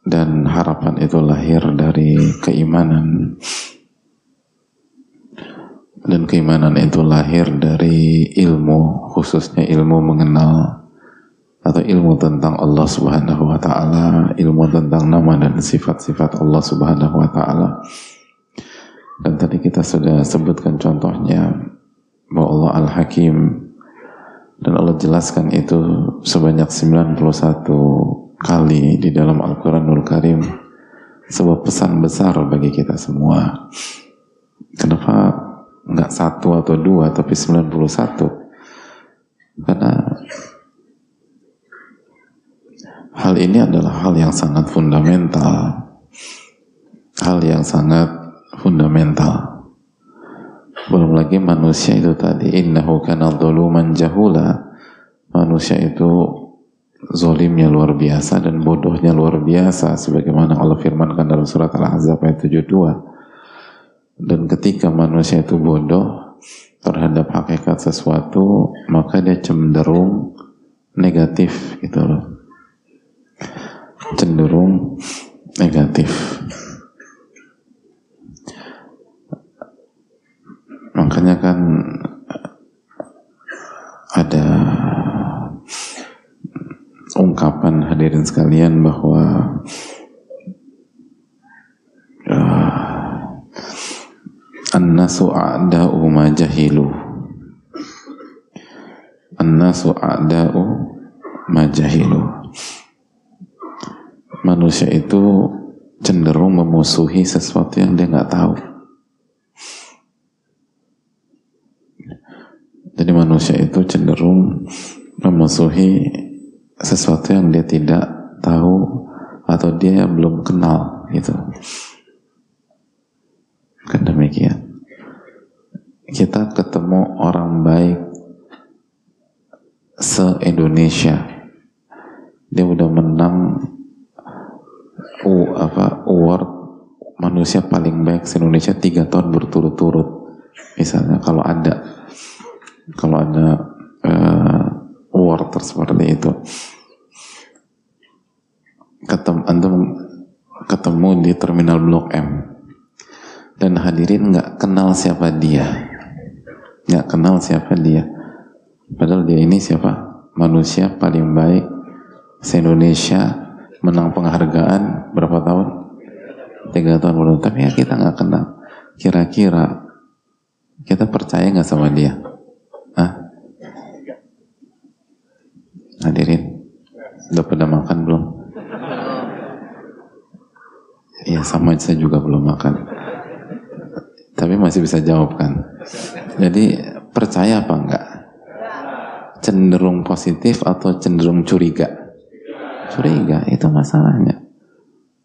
Dan harapan itu lahir dari keimanan dan keimanan itu lahir dari ilmu khususnya ilmu mengenal atau ilmu tentang Allah Subhanahu wa taala, ilmu tentang nama dan sifat-sifat Allah Subhanahu wa taala. Dan tadi kita sudah sebutkan contohnya bahwa Allah Al-Hakim dan Allah jelaskan itu sebanyak 91 kali di dalam Al-Quranul Karim sebuah pesan besar bagi kita semua. Kenapa nggak satu atau dua tapi 91? Karena Hal ini adalah hal yang sangat fundamental. Hal yang sangat fundamental. Belum lagi manusia itu tadi innahu kana dhuluman jahula. Manusia itu zolimnya luar biasa dan bodohnya luar biasa sebagaimana Allah firmankan dalam surat Al-Ahzab ayat 72. Dan ketika manusia itu bodoh terhadap hakikat sesuatu, maka dia cenderung negatif gitu loh cenderung negatif. Makanya kan ada ungkapan hadirin sekalian bahwa uh, An-nasu a'da'u ma jahilu An-nasu a'da'u ma jahilu manusia itu cenderung memusuhi sesuatu yang dia nggak tahu. Jadi manusia itu cenderung memusuhi sesuatu yang dia tidak tahu atau dia belum kenal gitu. Kan demikian. Kita ketemu orang baik se-Indonesia. Dia udah menang U, apa award manusia paling baik di Indonesia tiga tahun berturut-turut misalnya kalau ada kalau ada uh, award seperti itu ketemu antum ketemu di terminal Blok M dan hadirin nggak kenal siapa dia nggak kenal siapa dia padahal dia ini siapa manusia paling baik se Indonesia menang penghargaan berapa tahun? Tiga tahun belum. Tapi ya kita nggak kenal. Kira-kira kita percaya nggak sama dia? Hah? Hadirin, udah pada makan belum? Ya sama saya juga belum makan. Tapi masih bisa jawab kan? Jadi percaya apa enggak? Cenderung positif atau cenderung curiga? curiga itu masalahnya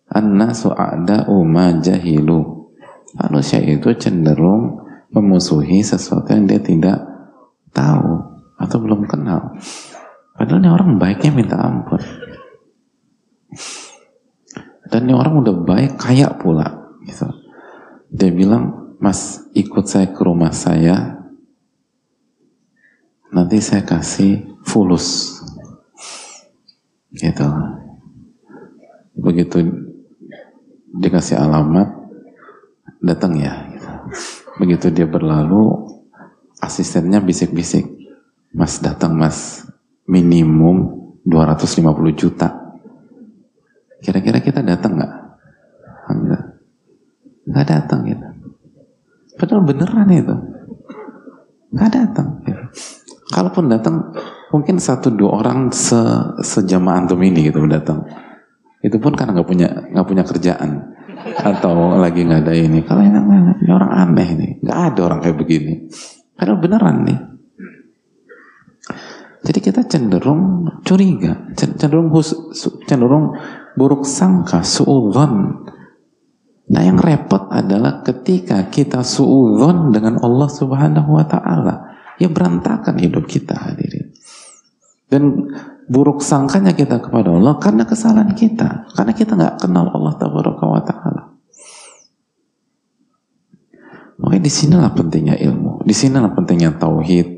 an-nasu a'da'u ma jahilu manusia itu cenderung memusuhi sesuatu yang dia tidak tahu atau belum kenal. Padahal ini orang baiknya minta ampun. Dan ini orang udah baik kaya pula gitu. dia bilang mas ikut saya ke rumah saya. Nanti saya kasih fulus. Gitu. Begitu dikasih alamat datang ya gitu. begitu dia berlalu asistennya bisik-bisik. Mas datang mas minimum 250 juta. Kira-kira kita datang nggak? Enggak. Nggak datang gitu. Padahal beneran itu. Nggak datang gitu. kalaupun datang mungkin satu dua orang se sejamaah antum ini gitu datang. Itu pun karena nggak punya nggak punya kerjaan. Atau lagi nggak ada ini. Kalau ini, ini orang aneh nih, nggak ada orang kayak begini. Padahal beneran nih. Jadi kita cenderung curiga, cenderung hus, cenderung buruk sangka, suudzon. Nah yang repot adalah ketika kita suudzon dengan Allah Subhanahu wa taala, ya berantakan hidup kita hadirin. Dan buruk sangkanya kita kepada Allah karena kesalahan kita, karena kita nggak kenal Allah taala. Makanya di sinilah pentingnya ilmu, di sinilah pentingnya tauhid,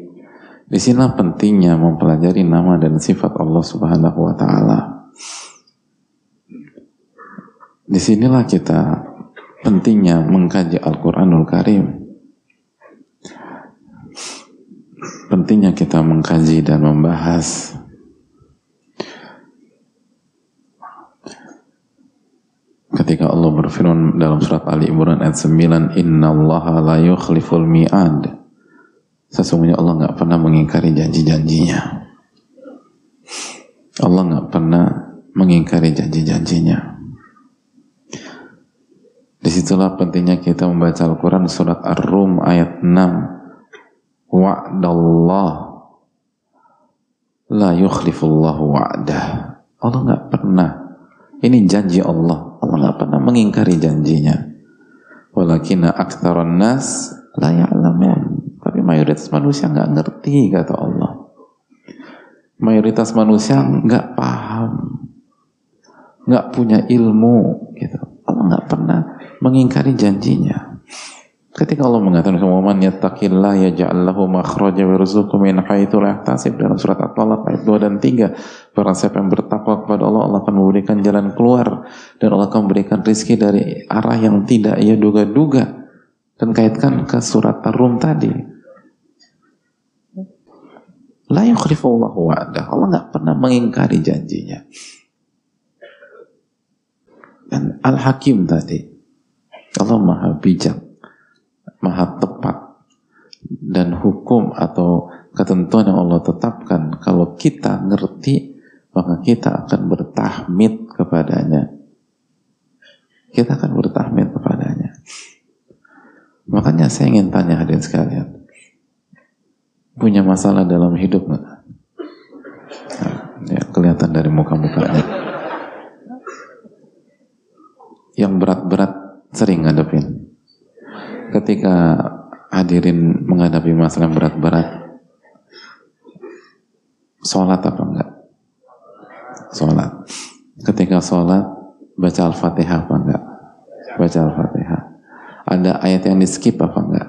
di sinilah pentingnya mempelajari nama dan sifat Allah Subhanahu wa taala. Di sinilah kita pentingnya mengkaji Al-Quranul Karim. Pentingnya kita mengkaji dan membahas ketika Allah berfirman dalam surat Ali Imran ayat 9 Inna Allah la yukhliful mi'ad. Sesungguhnya Allah nggak pernah mengingkari janji-janjinya. Allah nggak pernah mengingkari janji-janjinya. Di situlah pentingnya kita membaca Al-Quran surat Ar-Rum ayat 6 wa'dallah la yukhlifullahu wa'dah. Allah nggak pernah. Ini janji Allah Allah pernah mengingkari janjinya. Walakinna aktsaran nas la ya'lamun. Tapi mayoritas manusia nggak ngerti kata Allah. Mayoritas manusia nggak paham, nggak punya ilmu gitu. Allah nggak pernah mengingkari janjinya. Ketika Allah mengatakan man yattaqillah yaj'al lahu makhraja wa yarzuqhu min haitsu la yahtasib. Dalam surat At-Talaq ayat 2 dan 3 barang siapa yang bertakwa kepada Allah Allah akan memberikan jalan keluar dan Allah akan memberikan rizki dari arah yang tidak ia duga-duga. Dan kaitkan ke surat Ar-Rum tadi. La yukhlifullahu wa'dah. Allah nggak pernah mengingkari janjinya. Dan Al-Hakim tadi Allah maha bijak maha tepat. Dan hukum atau ketentuan yang Allah tetapkan kalau kita ngerti maka kita akan bertahmid kepadanya. Kita akan bertahmid kepadanya. Makanya saya ingin tanya hadirin sekalian punya masalah dalam hidup nggak? Nah, ya, kelihatan dari muka-mukanya yang berat-berat sering ngadepin ketika hadirin menghadapi masalah berat-berat sholat apa enggak? sholat ketika sholat baca al-fatihah apa enggak? baca al-fatihah ada ayat yang di skip apa enggak?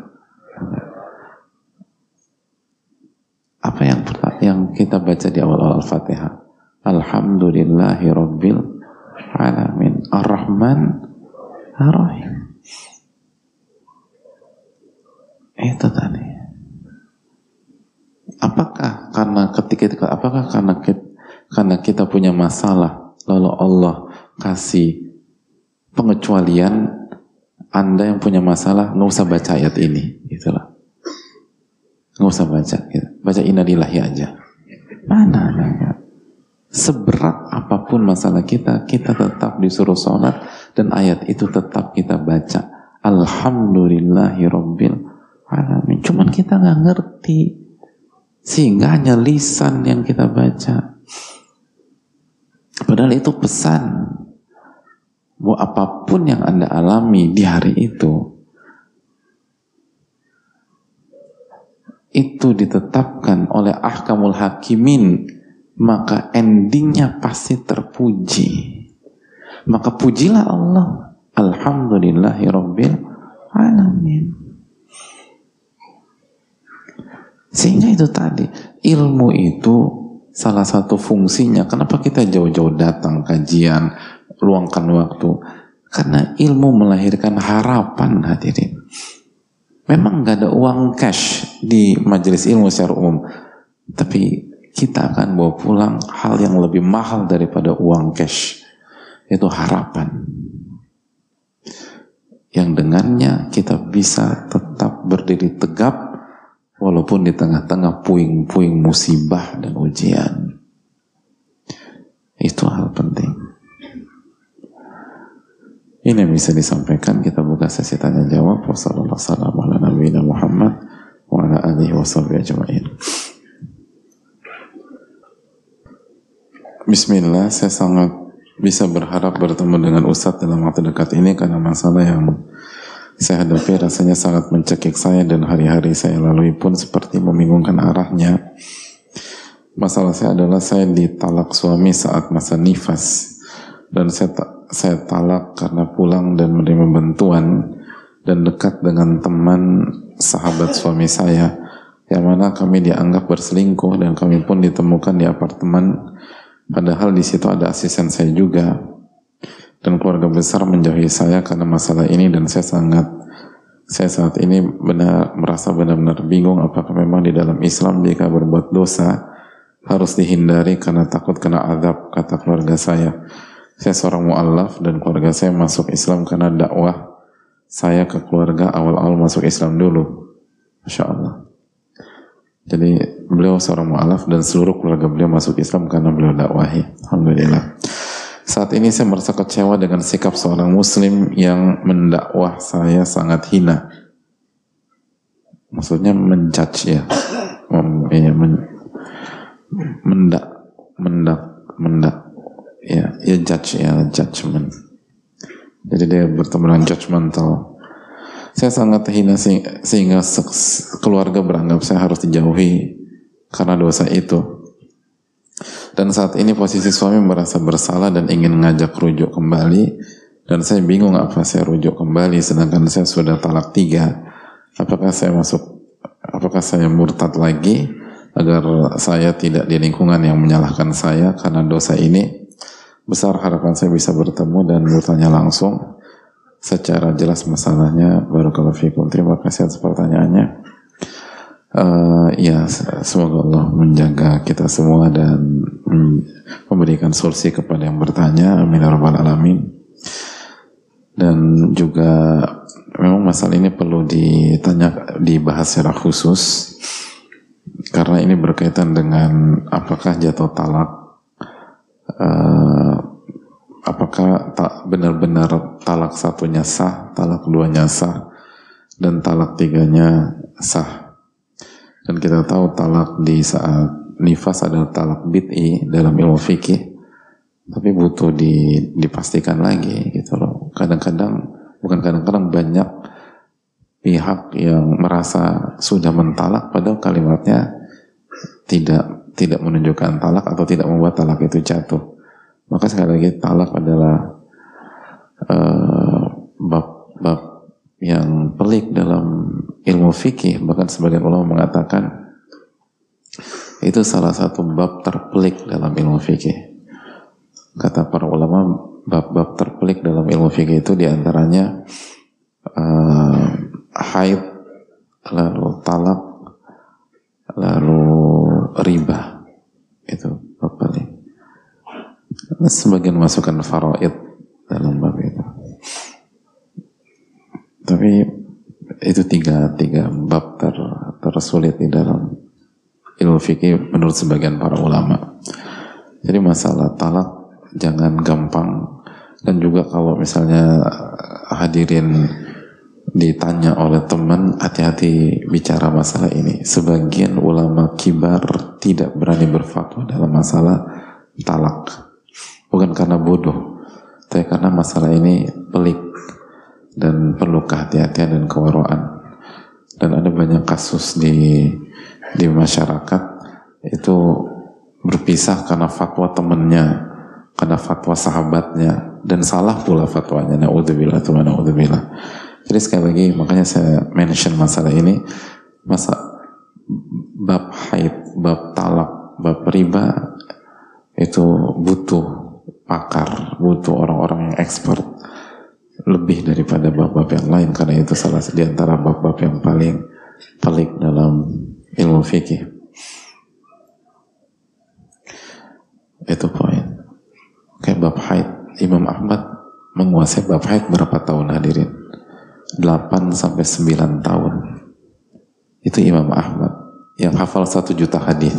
apa yang yang kita baca di awal al-fatihah Alhamdulillahi Rabbil Alamin Ar-Rahman Ar-Rahim Itu tadi. Apakah karena ketika apakah karena kita, karena kita punya masalah lalu Allah kasih pengecualian Anda yang punya masalah nggak usah baca ayat ini itulah nggak usah baca gitu. baca inadillahi aja mana seberat apa pun masalah kita kita tetap disuruh sholat dan ayat itu tetap kita baca alhamdulillahi rabbil alamin. Cuman kita nggak ngerti. Sehingga hanya lisan yang kita baca. Padahal itu pesan bahwa apa pun yang Anda alami di hari itu itu ditetapkan oleh ahkamul hakimin maka endingnya pasti terpuji maka pujilah Allah alhamdulillahi rabbil alamin Sehingga itu tadi, ilmu itu salah satu fungsinya. Kenapa kita jauh-jauh datang kajian, luangkan waktu? Karena ilmu melahirkan harapan hadirin. Memang nggak ada uang cash di majelis ilmu secara umum. Tapi kita akan bawa pulang hal yang lebih mahal daripada uang cash. Itu harapan. Yang dengannya kita bisa tetap berdiri tegap Walaupun di tengah-tengah puing-puing musibah dan ujian. Itu hal penting. Ini yang bisa disampaikan. Kita buka sesi tanya jawab. Wassalamualaikum Muhammad wa ala alihi wa ajma'in. Bismillah, saya sangat bisa berharap bertemu dengan Ustadz dalam waktu dekat ini karena masalah yang saya hadapi rasanya sangat mencekik saya dan hari-hari saya lalui pun seperti membingungkan arahnya. Masalah saya adalah saya ditalak suami saat masa nifas. Dan saya saya talak karena pulang dan menerima bantuan dan dekat dengan teman sahabat suami saya yang mana kami dianggap berselingkuh dan kami pun ditemukan di apartemen. Padahal di situ ada asisten saya juga dan keluarga besar menjauhi saya karena masalah ini dan saya sangat saya saat ini benar merasa benar-benar bingung apakah memang di dalam Islam jika berbuat dosa harus dihindari karena takut kena azab kata keluarga saya saya seorang mu'allaf dan keluarga saya masuk Islam karena dakwah saya ke keluarga awal-awal masuk Islam dulu. Masya Allah. Jadi beliau seorang mu'alaf dan seluruh keluarga beliau masuk Islam karena beliau dakwahi. Alhamdulillah. Saat ini saya merasa kecewa dengan sikap seorang muslim yang mendakwah saya sangat hina. Maksudnya menjudge ya. Mem, ya men, mendak, mendak, mendak, ya, ya judge ya judgment. Jadi dia bertemu dengan judgmental. Saya sangat terhina sehingga keluarga beranggap saya harus dijauhi karena dosa itu. Dan saat ini posisi suami merasa bersalah dan ingin ngajak rujuk kembali. Dan saya bingung apa saya rujuk kembali sedangkan saya sudah talak tiga. Apakah saya masuk, apakah saya murtad lagi agar saya tidak di lingkungan yang menyalahkan saya? Karena dosa ini besar harapan saya bisa bertemu dan bertanya langsung. Secara jelas masalahnya barakallahu fikum. Terima kasih atas pertanyaannya uh, ya semoga Allah menjaga kita semua dan memberikan solusi kepada yang bertanya. Amin ya rabbal alamin. Dan juga memang masalah ini perlu ditanya dibahas secara khusus. Karena ini berkaitan dengan apakah jatuh talak uh, apakah tak benar-benar talak satunya sah, talak duanya sah, dan talak tiganya sah. Dan kita tahu talak di saat nifas adalah talak bid'i dalam ilmu fikih, tapi butuh di, dipastikan lagi gitu loh. Kadang-kadang, bukan kadang-kadang banyak pihak yang merasa sudah mentalak padahal kalimatnya tidak tidak menunjukkan talak atau tidak membuat talak itu jatuh. Maka sekali lagi talak adalah bab-bab uh, yang pelik dalam ilmu fikih. Bahkan sebagian ulama mengatakan itu salah satu bab terpelik dalam ilmu fikih. Kata para ulama, bab-bab terpelik dalam ilmu fikih itu di antaranya uh, haid, lalu talak, lalu riba itu bab paling sebagian masukkan faraid dalam bab itu tapi itu tiga tiga bab ter, tersulit di dalam ilmu fikih menurut sebagian para ulama. Jadi masalah talak jangan gampang. Dan juga kalau misalnya hadirin ditanya oleh teman hati-hati bicara masalah ini. Sebagian ulama kibar tidak berani berfatwa dalam masalah talak. Bukan karena bodoh tapi karena masalah ini pelik dan perlu kehati-hatian dan kewaraan dan ada banyak kasus di di masyarakat. Itu berpisah karena fatwa temennya karena fatwa sahabatnya. Dan salah pula fatwanya. Naudzubillah tuh naudzubillah. Jadi sekali lagi makanya saya mention masalah ini. Masa bab haid, bab talak, bab riba itu butuh pakar, butuh orang-orang yang expert lebih daripada bab-bab yang lain karena itu salah di antara bab-bab yang paling pelik dalam ilmu fikih. Itu poin. Oke, bab haid Imam Ahmad menguasai bab haid berapa tahun hadirin? 8 sampai 9 tahun. Itu Imam Ahmad yang hafal satu juta hadis.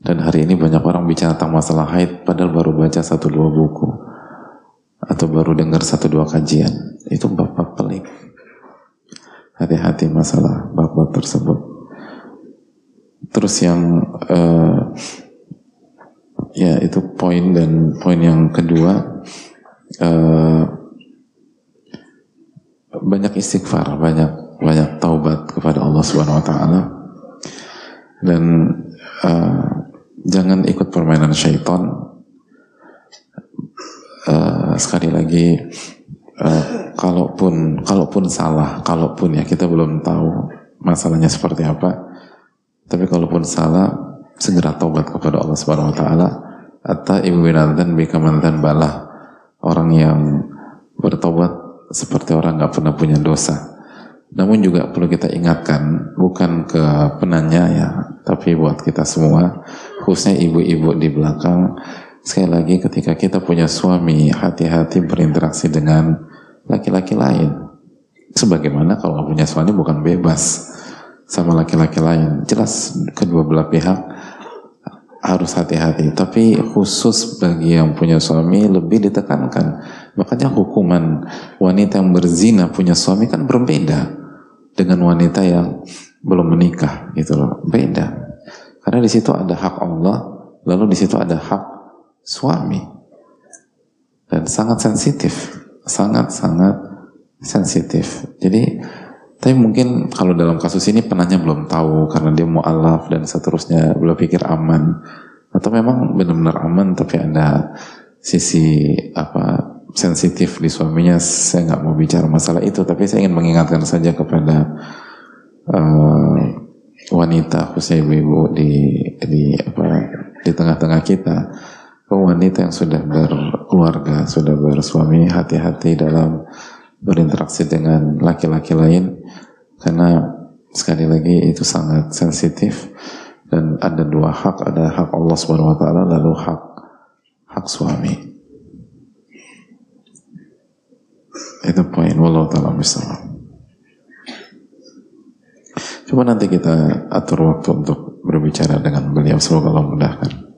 Dan hari ini banyak orang bicara tentang masalah haid padahal baru baca satu dua buku. Atau baru dengar satu dua kajian. Itu bab-bab pelik. Hati-hati masalah bab-bab tersebut. Terus yang uh, ya itu poin dan poin yang kedua uh, banyak istighfar banyak banyak taubat kepada Allah Subhanahu Wa Taala. Dan uh, jangan ikut permainan syaitan. Uh, sekali lagi uh, kalaupun kalaupun salah kalaupun ya kita belum tahu masalahnya seperti apa tapi kalaupun salah segera taubat kepada Allah Subhanahu wa taala. Atau ibu binatan bikamantan balah orang yang bertobat seperti orang nggak pernah punya dosa. Namun juga perlu kita ingatkan bukan ke penanya ya tapi buat kita semua khususnya ibu-ibu di belakang Sekali lagi ketika kita punya suami, hati-hati berinteraksi dengan laki-laki lain. Sebagaimana kalau punya suami bukan bebas sama laki-laki lain. Jelas kedua belah pihak harus hati-hati. Tapi khusus bagi yang punya suami lebih ditekankan. Makanya hukuman wanita yang berzina punya suami kan berbeda dengan wanita yang belum menikah gitu loh. Beda. Karena di situ ada hak Allah, lalu di situ ada hak suami dan sangat sensitif sangat-sangat sensitif. Jadi tapi mungkin kalau dalam kasus ini penanya belum tahu karena dia mau alaf dan seterusnya belum pikir aman. Atau memang benar-benar aman tapi ada sisi apa sensitif di suaminya saya nggak mau bicara masalah itu. Tapi saya ingin mengingatkan saja kepada uh, wanita khususnya ibu-ibu di di apa di tengah-tengah kita wanita yang sudah berkeluarga, sudah bersuami, hati-hati dalam berinteraksi dengan laki-laki lain karena sekali lagi itu sangat sensitif dan ada dua hak, ada hak Allah Subhanahu wa taala lalu hak hak suami. Itu poin wallahu taala misalnya. Coba nanti kita atur waktu untuk berbicara dengan beliau semoga Allah mudahkan.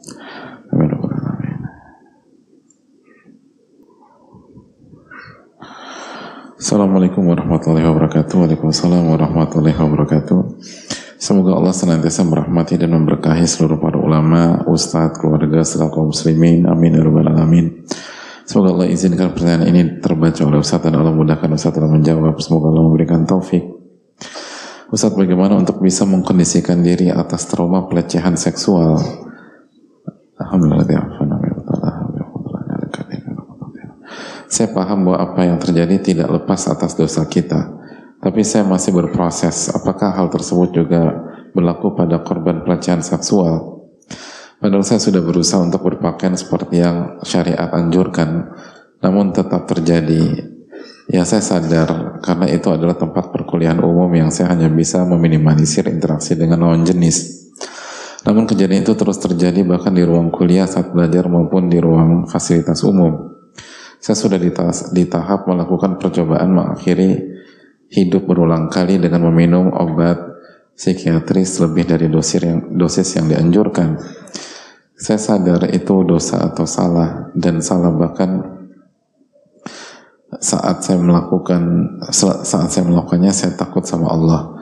Assalamualaikum warahmatullahi wabarakatuh. Waalaikumsalam warahmatullahi wabarakatuh. Semoga Allah senantiasa merahmati dan memberkahi seluruh para ulama, ustadz, keluarga, serta kaum muslimin. Amin ya alamin. Semoga Allah izinkan pertanyaan ini terbaca oleh Ustadz dan Allah mudahkan Ustadz dalam menjawab. Semoga Allah memberikan taufik. Ustadz bagaimana untuk bisa mengkondisikan diri atas trauma pelecehan seksual? Alhamdulillah ya Saya paham bahwa apa yang terjadi tidak lepas atas dosa kita. Tapi saya masih berproses. Apakah hal tersebut juga berlaku pada korban pelecehan seksual? Padahal saya sudah berusaha untuk berpakaian seperti yang syariat anjurkan, namun tetap terjadi. Ya saya sadar karena itu adalah tempat perkuliahan umum yang saya hanya bisa meminimalisir interaksi dengan lawan jenis. Namun kejadian itu terus terjadi bahkan di ruang kuliah saat belajar maupun di ruang fasilitas umum. Saya sudah di, di tahap melakukan percobaan mengakhiri hidup berulang kali dengan meminum obat psikiatris lebih dari dosis yang, dosis yang dianjurkan. Saya sadar itu dosa atau salah dan salah bahkan saat saya melakukan saat saya melakukannya saya takut sama Allah.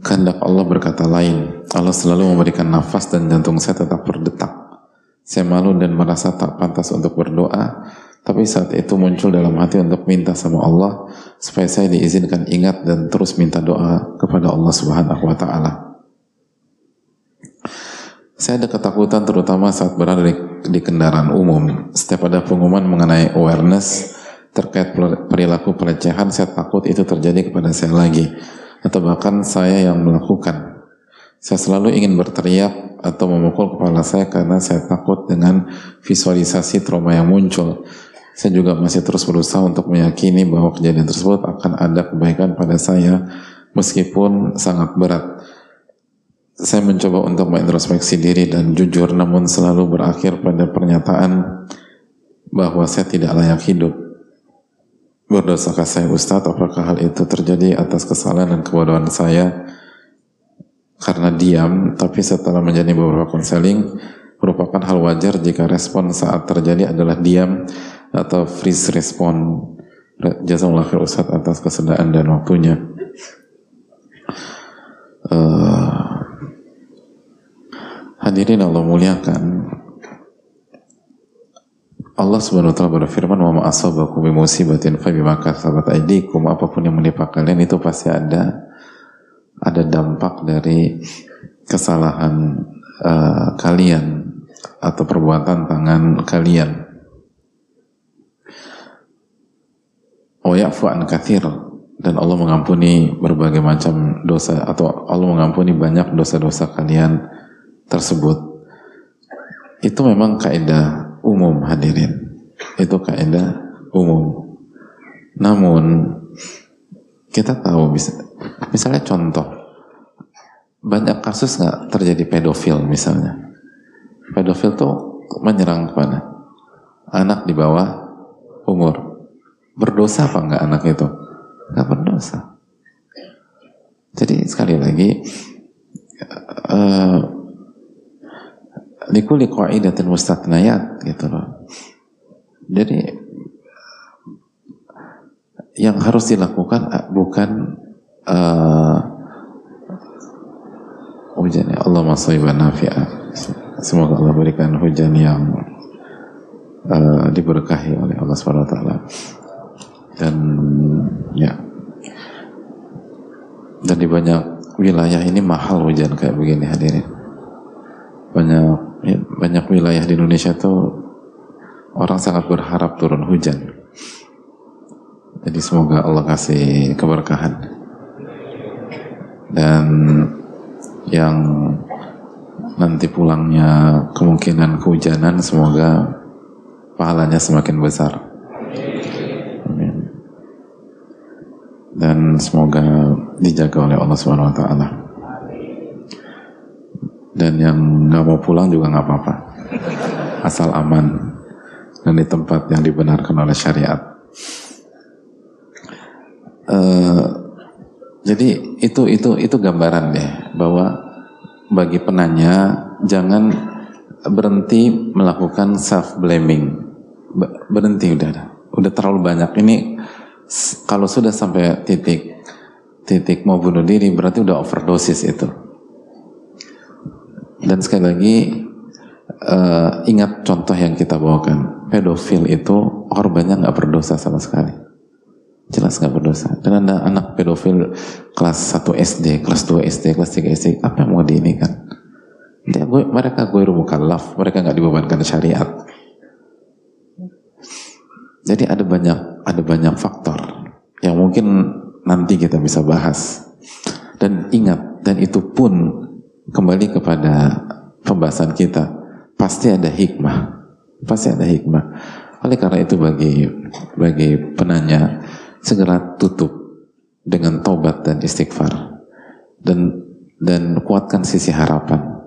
Kehendak Allah berkata lain. Allah selalu memberikan nafas dan jantung saya tetap berdetak. Saya malu dan merasa tak pantas untuk berdoa tapi saat itu muncul dalam hati untuk minta sama Allah supaya saya diizinkan ingat dan terus minta doa kepada Allah Subhanahu wa taala. Saya ada ketakutan terutama saat berada di, di kendaraan umum. Setiap ada pengumuman mengenai awareness terkait perilaku pelecehan, saya takut itu terjadi kepada saya lagi atau bahkan saya yang melakukan. Saya selalu ingin berteriak atau memukul kepala saya karena saya takut dengan visualisasi trauma yang muncul. Saya juga masih terus berusaha untuk meyakini bahwa kejadian tersebut akan ada kebaikan pada saya meskipun sangat berat. Saya mencoba untuk mengintrospeksi diri dan jujur namun selalu berakhir pada pernyataan bahwa saya tidak layak hidup. Berdosakah saya Ustadz? Apakah hal itu terjadi atas kesalahan dan kebodohan saya karena diam, tapi setelah menjadi beberapa konseling, merupakan hal wajar jika respon saat terjadi adalah diam atau freeze respon jazakallah khair Ustaz atas kesediaan dan waktunya. Uh, hadirin Allah muliakan. Allah Subhanahu wa taala berfirman wa ma asabakum bi musibatin fa bima kasabat aydikum. Apa pun yang menimpa kalian itu pasti ada ada dampak dari kesalahan uh, kalian atau perbuatan tangan kalian. Oh ya an kathir dan Allah mengampuni berbagai macam dosa atau Allah mengampuni banyak dosa-dosa kalian tersebut. Itu memang kaidah umum hadirin. Itu kaidah umum. Namun kita tahu bisa misalnya contoh banyak kasus nggak terjadi pedofil misalnya pedofil tuh menyerang kepada anak di bawah umur. Berdosa apa enggak anak itu? Enggak berdosa. Jadi sekali lagi uh, likuli qaidatin mustatnayat gitu loh. Jadi yang harus dilakukan eh, bukan uh, ujian Allah masaiban nafi'ah Semoga Allah berikan hujan yang uh, diberkahi oleh Allah SWT dan ya. Dan di banyak wilayah ini mahal hujan kayak begini hadirin. Banyak ya, banyak wilayah di Indonesia tuh orang sangat berharap turun hujan. Jadi semoga Allah kasih keberkahan. Dan yang nanti pulangnya kemungkinan kehujanan semoga pahalanya semakin besar. Dan semoga dijaga oleh Allah Subhanahu Wa Taala dan yang nggak mau pulang juga nggak apa-apa asal aman dan di tempat yang dibenarkan oleh syariat uh, jadi itu itu itu gambaran deh bahwa bagi penanya jangan berhenti melakukan self blaming. Berhenti udah, udah terlalu banyak. Ini kalau sudah sampai titik titik mau bunuh diri berarti udah overdosis itu. Dan sekali lagi uh, ingat contoh yang kita bawakan. Pedofil itu korbannya nggak berdosa sama sekali jelas nggak berdosa. Dan ada anak pedofil kelas 1 SD, kelas 2 SD, kelas 3 SD, apa yang mau di ini kan? Dia, gue, mereka gue mukallaf, mereka nggak dibebankan syariat. Jadi ada banyak ada banyak faktor yang mungkin nanti kita bisa bahas. Dan ingat, dan itu pun kembali kepada pembahasan kita, pasti ada hikmah. Pasti ada hikmah. Oleh karena itu bagi bagi penanya, segera tutup dengan tobat dan istighfar dan dan kuatkan sisi harapan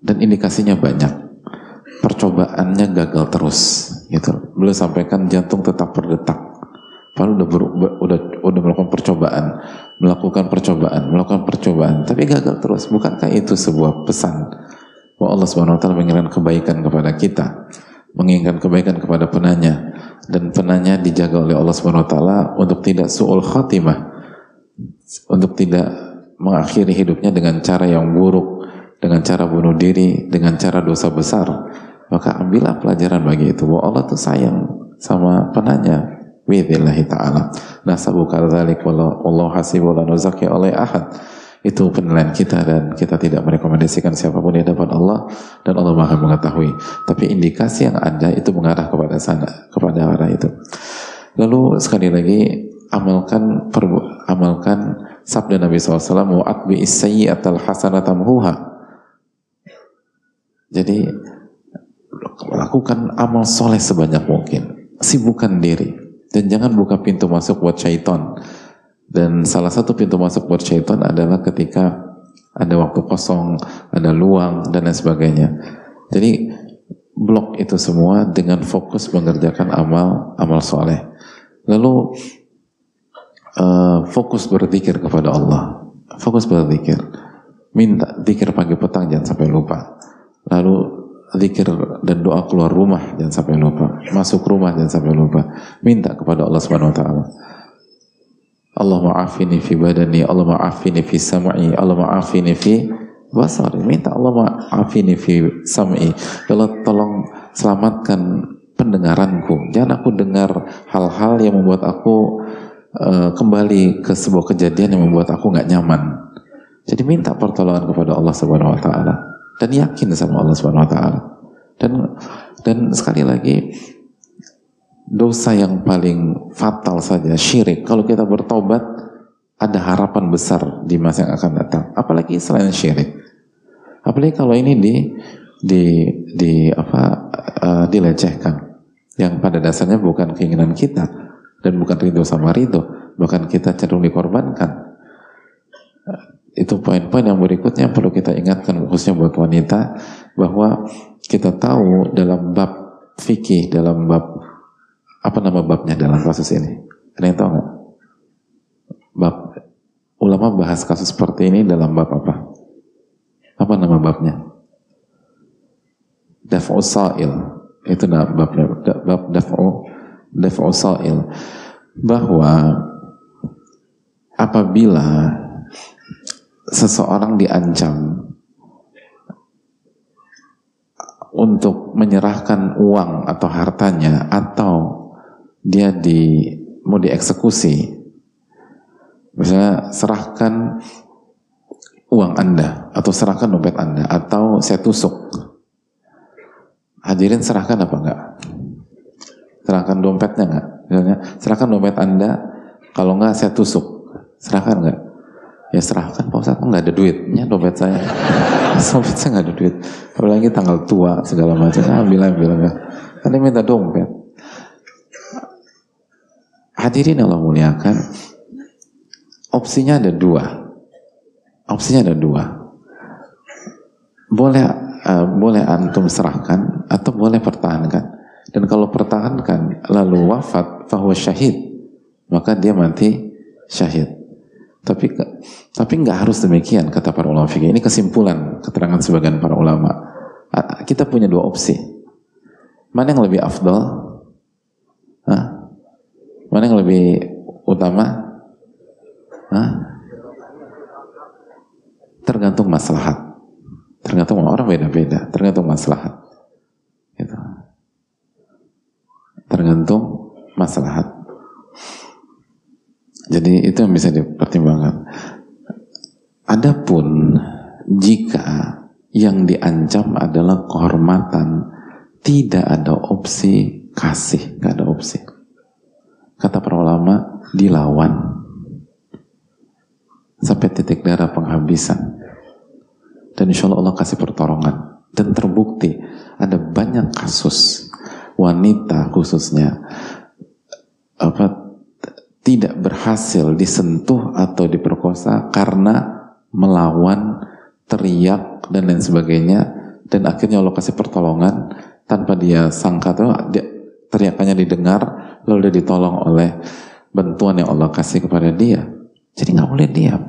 dan indikasinya banyak percobaannya gagal terus gitu. Beliau sampaikan jantung tetap berdetak padahal udah, ber, udah udah melakukan percobaan. Melakukan percobaan melakukan percobaan. Tapi gagal terus. Bukankah itu sebuah pesan? Bahwa Allah Subhanahu wa taala menginginkan kebaikan kepada kita. Menginginkan kebaikan kepada penanya. Dan penanya dijaga oleh Allah Subhanahu wa taala untuk tidak suul khatimah. Untuk tidak mengakhiri hidupnya dengan cara yang buruk. Dengan cara bunuh diri. Dengan cara dosa besar maka ambillah pelajaran bagi itu bahwa Allah tuh sayang sama penanya bidillahi ta'ala nasabu kadzalik wallahu hasibu la nuzaki oleh ahad itu penilaian kita dan kita tidak merekomendasikan siapa pun di hadapan Allah dan Allah Maha mengetahui. Tapi indikasi yang ada itu mengarah kepada sana, kepada arah itu. Lalu sekali lagi amalkan perbu amalkan sabda Nabi SAW bi isayyi'atal hasanatamhuha. Jadi lakukan amal soleh sebanyak mungkin. Sibukkan diri dan jangan buka pintu masuk buat syaitan dan salah satu pintu masuk buat syaitan adalah ketika ada waktu kosong, ada luang, dan lain sebagainya. Jadi blok itu semua dengan fokus mengerjakan amal amal soleh. Lalu uh, fokus berzikir kepada Allah. Fokus berzikir. Minta zikir pagi petang jangan sampai lupa. Lalu zikir dan doa keluar rumah jangan sampai lupa. Masuk rumah jangan sampai lupa. Minta kepada Allah Subhanahu wa taala. Allah ma'afini fi badani Allah ma'afini fi sam'i Allah ma'afini fi basari. Minta Allah ma'afini fi sam'i. Allah tolong selamatkan pendengaranku. Jangan aku dengar hal-hal yang membuat aku uh, kembali ke sebuah kejadian yang membuat aku nggak nyaman. Jadi minta pertolongan kepada Allah Subhanahu wa taala dan yakin sama Allah Subhanahu wa taala. Dan dan sekali lagi dosa yang paling fatal saja syirik. Kalau kita bertobat ada harapan besar di masa yang akan datang. Apalagi selain syirik. Apalagi kalau ini di di di apa uh, dilecehkan. Yang pada dasarnya bukan keinginan kita dan bukan ridho sama ridho, bahkan kita cenderung dikorbankan itu poin-poin yang berikutnya perlu kita ingatkan khususnya buat wanita bahwa kita tahu dalam bab fikih dalam bab apa nama babnya dalam kasus ini? Ada yang tahu nggak? Bab ulama bahas kasus seperti ini dalam bab apa? Apa nama babnya? Daf'u sa'il. Itu nama babnya bab daf'u daf'u sa'il. Bahwa apabila seseorang diancam untuk menyerahkan uang atau hartanya atau dia di mau dieksekusi. Misalnya serahkan uang anda atau serahkan dompet anda atau saya tusuk. Hadirin serahkan apa enggak? Serahkan dompetnya enggak? Misalnya serahkan dompet anda kalau enggak saya tusuk. Serahkan enggak ya serahkan Pak Ustadz. Nggak ada duitnya dompet saya. Dompet saya nggak ada duit. Apalagi tanggal tua segala macam. Ambil ambil enggak kan dia minta dompet. Hadirin Allah muliakan opsinya ada dua. Opsinya ada dua. Boleh uh, boleh antum serahkan atau boleh pertahankan. Dan kalau pertahankan lalu wafat bahwa syahid maka dia mati syahid tapi tapi nggak harus demikian kata para ulama fikih. Ini kesimpulan keterangan sebagian para ulama. Kita punya dua opsi. Mana yang lebih afdal? Hah? Mana yang lebih utama? Hah? Tergantung maslahat. Tergantung orang beda-beda. Tergantung maslahat. Gitu. Tergantung maslahat. Jadi itu yang bisa dipertimbangkan. Adapun jika yang diancam adalah kehormatan, tidak ada opsi kasih, nggak ada opsi. Kata para ulama, dilawan sampai titik darah penghabisan. Dan insya Allah Allah kasih pertolongan. Dan terbukti ada banyak kasus wanita khususnya apa tidak berhasil disentuh atau diperkosa karena melawan, teriak dan lain sebagainya dan akhirnya Allah kasih pertolongan tanpa dia sangka tuh dia, teriakannya didengar lalu dia ditolong oleh bantuan yang Allah kasih kepada dia. Jadi nggak boleh diam.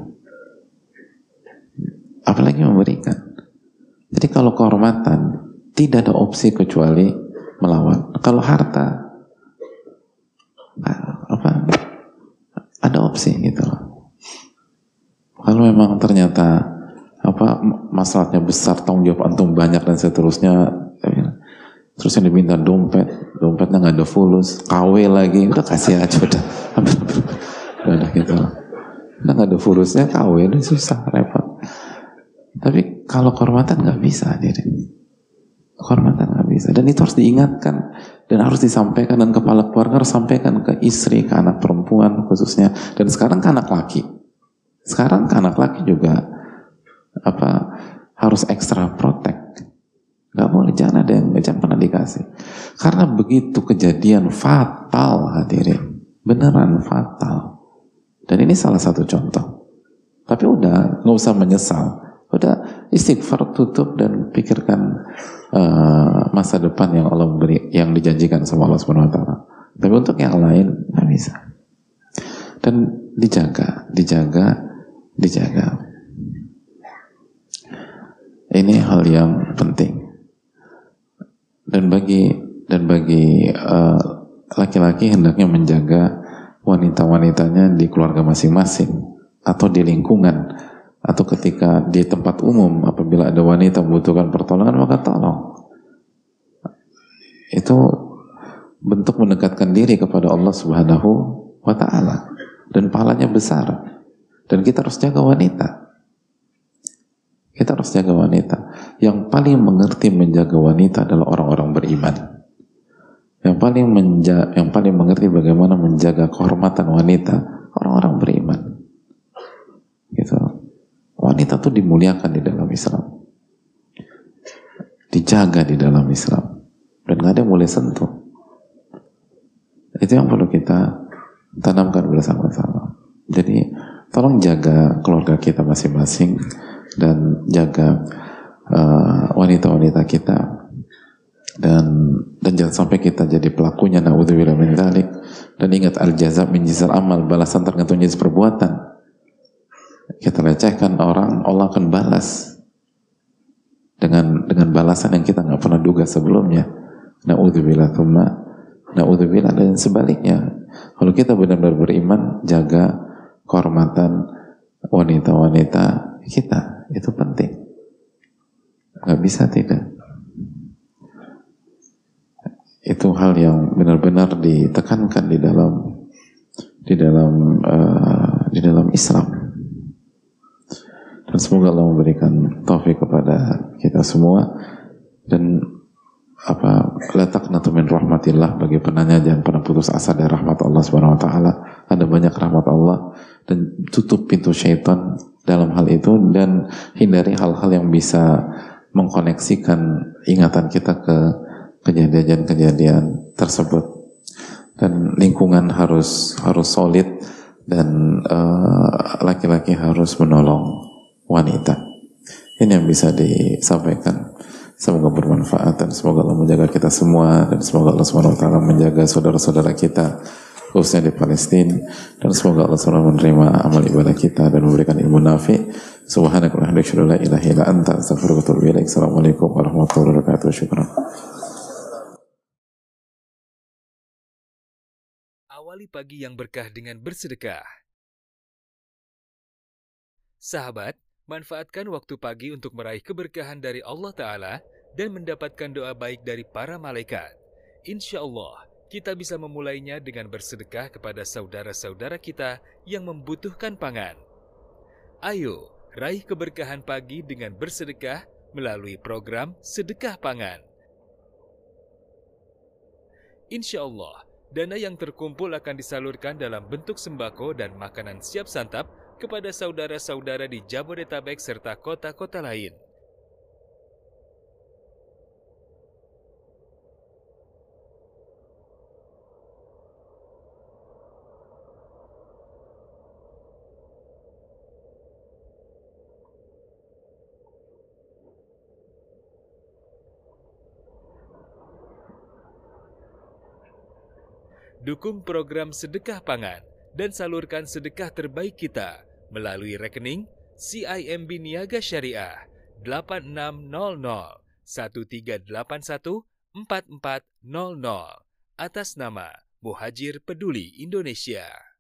Apalagi memberikan. Jadi kalau kehormatan tidak ada opsi kecuali melawan. Kalau harta apa ada opsi gitu loh. Kalau memang ternyata apa masalahnya besar, tanggung jawab antum banyak dan seterusnya, terus yang diminta dompet, dompetnya nggak ada fulus, KW lagi, udah kasih aja udah, udah gitu loh. Udah nggak ada fulusnya KW, udah susah, repot. Tapi kalau kehormatan nggak bisa jadi. Kehormatan nggak bisa. Dan itu harus diingatkan dan harus disampaikan dan kepala keluarga harus sampaikan ke istri, ke anak perempuan khususnya. Dan sekarang ke anak laki. Sekarang ke anak laki juga apa harus ekstra protek. Gak boleh, jangan ada yang jangan pernah dikasih. Karena begitu kejadian fatal hadirin, beneran fatal. Dan ini salah satu contoh. Tapi udah, nggak usah menyesal. Udah istighfar tutup dan pikirkan uh, masa depan yang Allah beri, yang dijanjikan sama Allah Subhanahu Wa Taala. Tapi untuk yang lain nggak bisa. Dan dijaga, dijaga, dijaga. Ini hal yang penting. dan bagi dan bagi uh, laki-laki hendaknya menjaga wanita-wanitanya di keluarga masing-masing atau di lingkungan atau ketika di tempat umum apabila ada wanita membutuhkan pertolongan maka tolong. Itu bentuk mendekatkan diri kepada Allah Subhanahu wa taala. Dan pahalanya besar. Dan kita harus jaga wanita. Kita harus jaga wanita. Yang paling mengerti menjaga wanita adalah orang-orang beriman. Yang paling menja yang paling mengerti bagaimana menjaga kehormatan wanita orang-orang beriman. Gitu wanita tuh dimuliakan di dalam Islam. Dijaga di dalam Islam. Dan nggak ada yang boleh sentuh. Itu yang perlu kita tanamkan bersama-sama. Jadi tolong jaga keluarga kita masing-masing dan jaga uh, wanita-wanita uh, kita. Dan dan jangan sampai kita jadi pelakunya. Naudzubillah min dan ingat al jaza min amal. Balasan tergantung jenis perbuatan kita lecehkan orang Allah akan balas. Dengan dengan balasan yang kita nggak pernah duga sebelumnya. Naudzubillah thumma naudzubillah dan sebaliknya. Kalau kita benar-benar beriman jaga kehormatan wanita-wanita kita itu penting. Nggak bisa tidak. Itu hal yang benar-benar ditekankan di dalam di dalam uh, di dalam Islam dan semoga Allah memberikan taufik kepada kita semua. Dan apa letak min rahmatillah bagi penanya jangan pernah putus asa dari rahmat Allah Subhanahu wa taala. Ada banyak rahmat Allah. Dan tutup pintu syaitan dalam hal itu dan hindari hal-hal yang bisa mengkoneksikan ingatan kita ke kejadian-kejadian tersebut. Dan lingkungan harus harus solid dan eh, laki-laki uh, harus menolong wanita. Ini yang bisa disampaikan. Semoga bermanfaat dan semoga Allah menjaga kita semua dan semoga Allah SWT menjaga saudara-saudara kita khususnya di Palestina. Dan semoga Allah SWT menerima amal ibadah kita dan memberikan ilmu nafi. Ilaik. Assalamualaikum warahmatullahi wabarakatuh. Syukran. Awali pagi yang berkah dengan bersedekah. Sahabat, manfaatkan waktu pagi untuk meraih keberkahan dari Allah Ta'ala dan mendapatkan doa baik dari para malaikat. Insya Allah, kita bisa memulainya dengan bersedekah kepada saudara-saudara kita yang membutuhkan pangan. Ayo, raih keberkahan pagi dengan bersedekah melalui program Sedekah Pangan. Insya Allah, Dana yang terkumpul akan disalurkan dalam bentuk sembako dan makanan siap santap kepada saudara-saudara di Jabodetabek serta kota-kota lain. Dukung program sedekah pangan dan salurkan sedekah terbaik kita melalui rekening CIMB Niaga Syariah 8600 1381 4400 atas nama Muhajir Peduli Indonesia.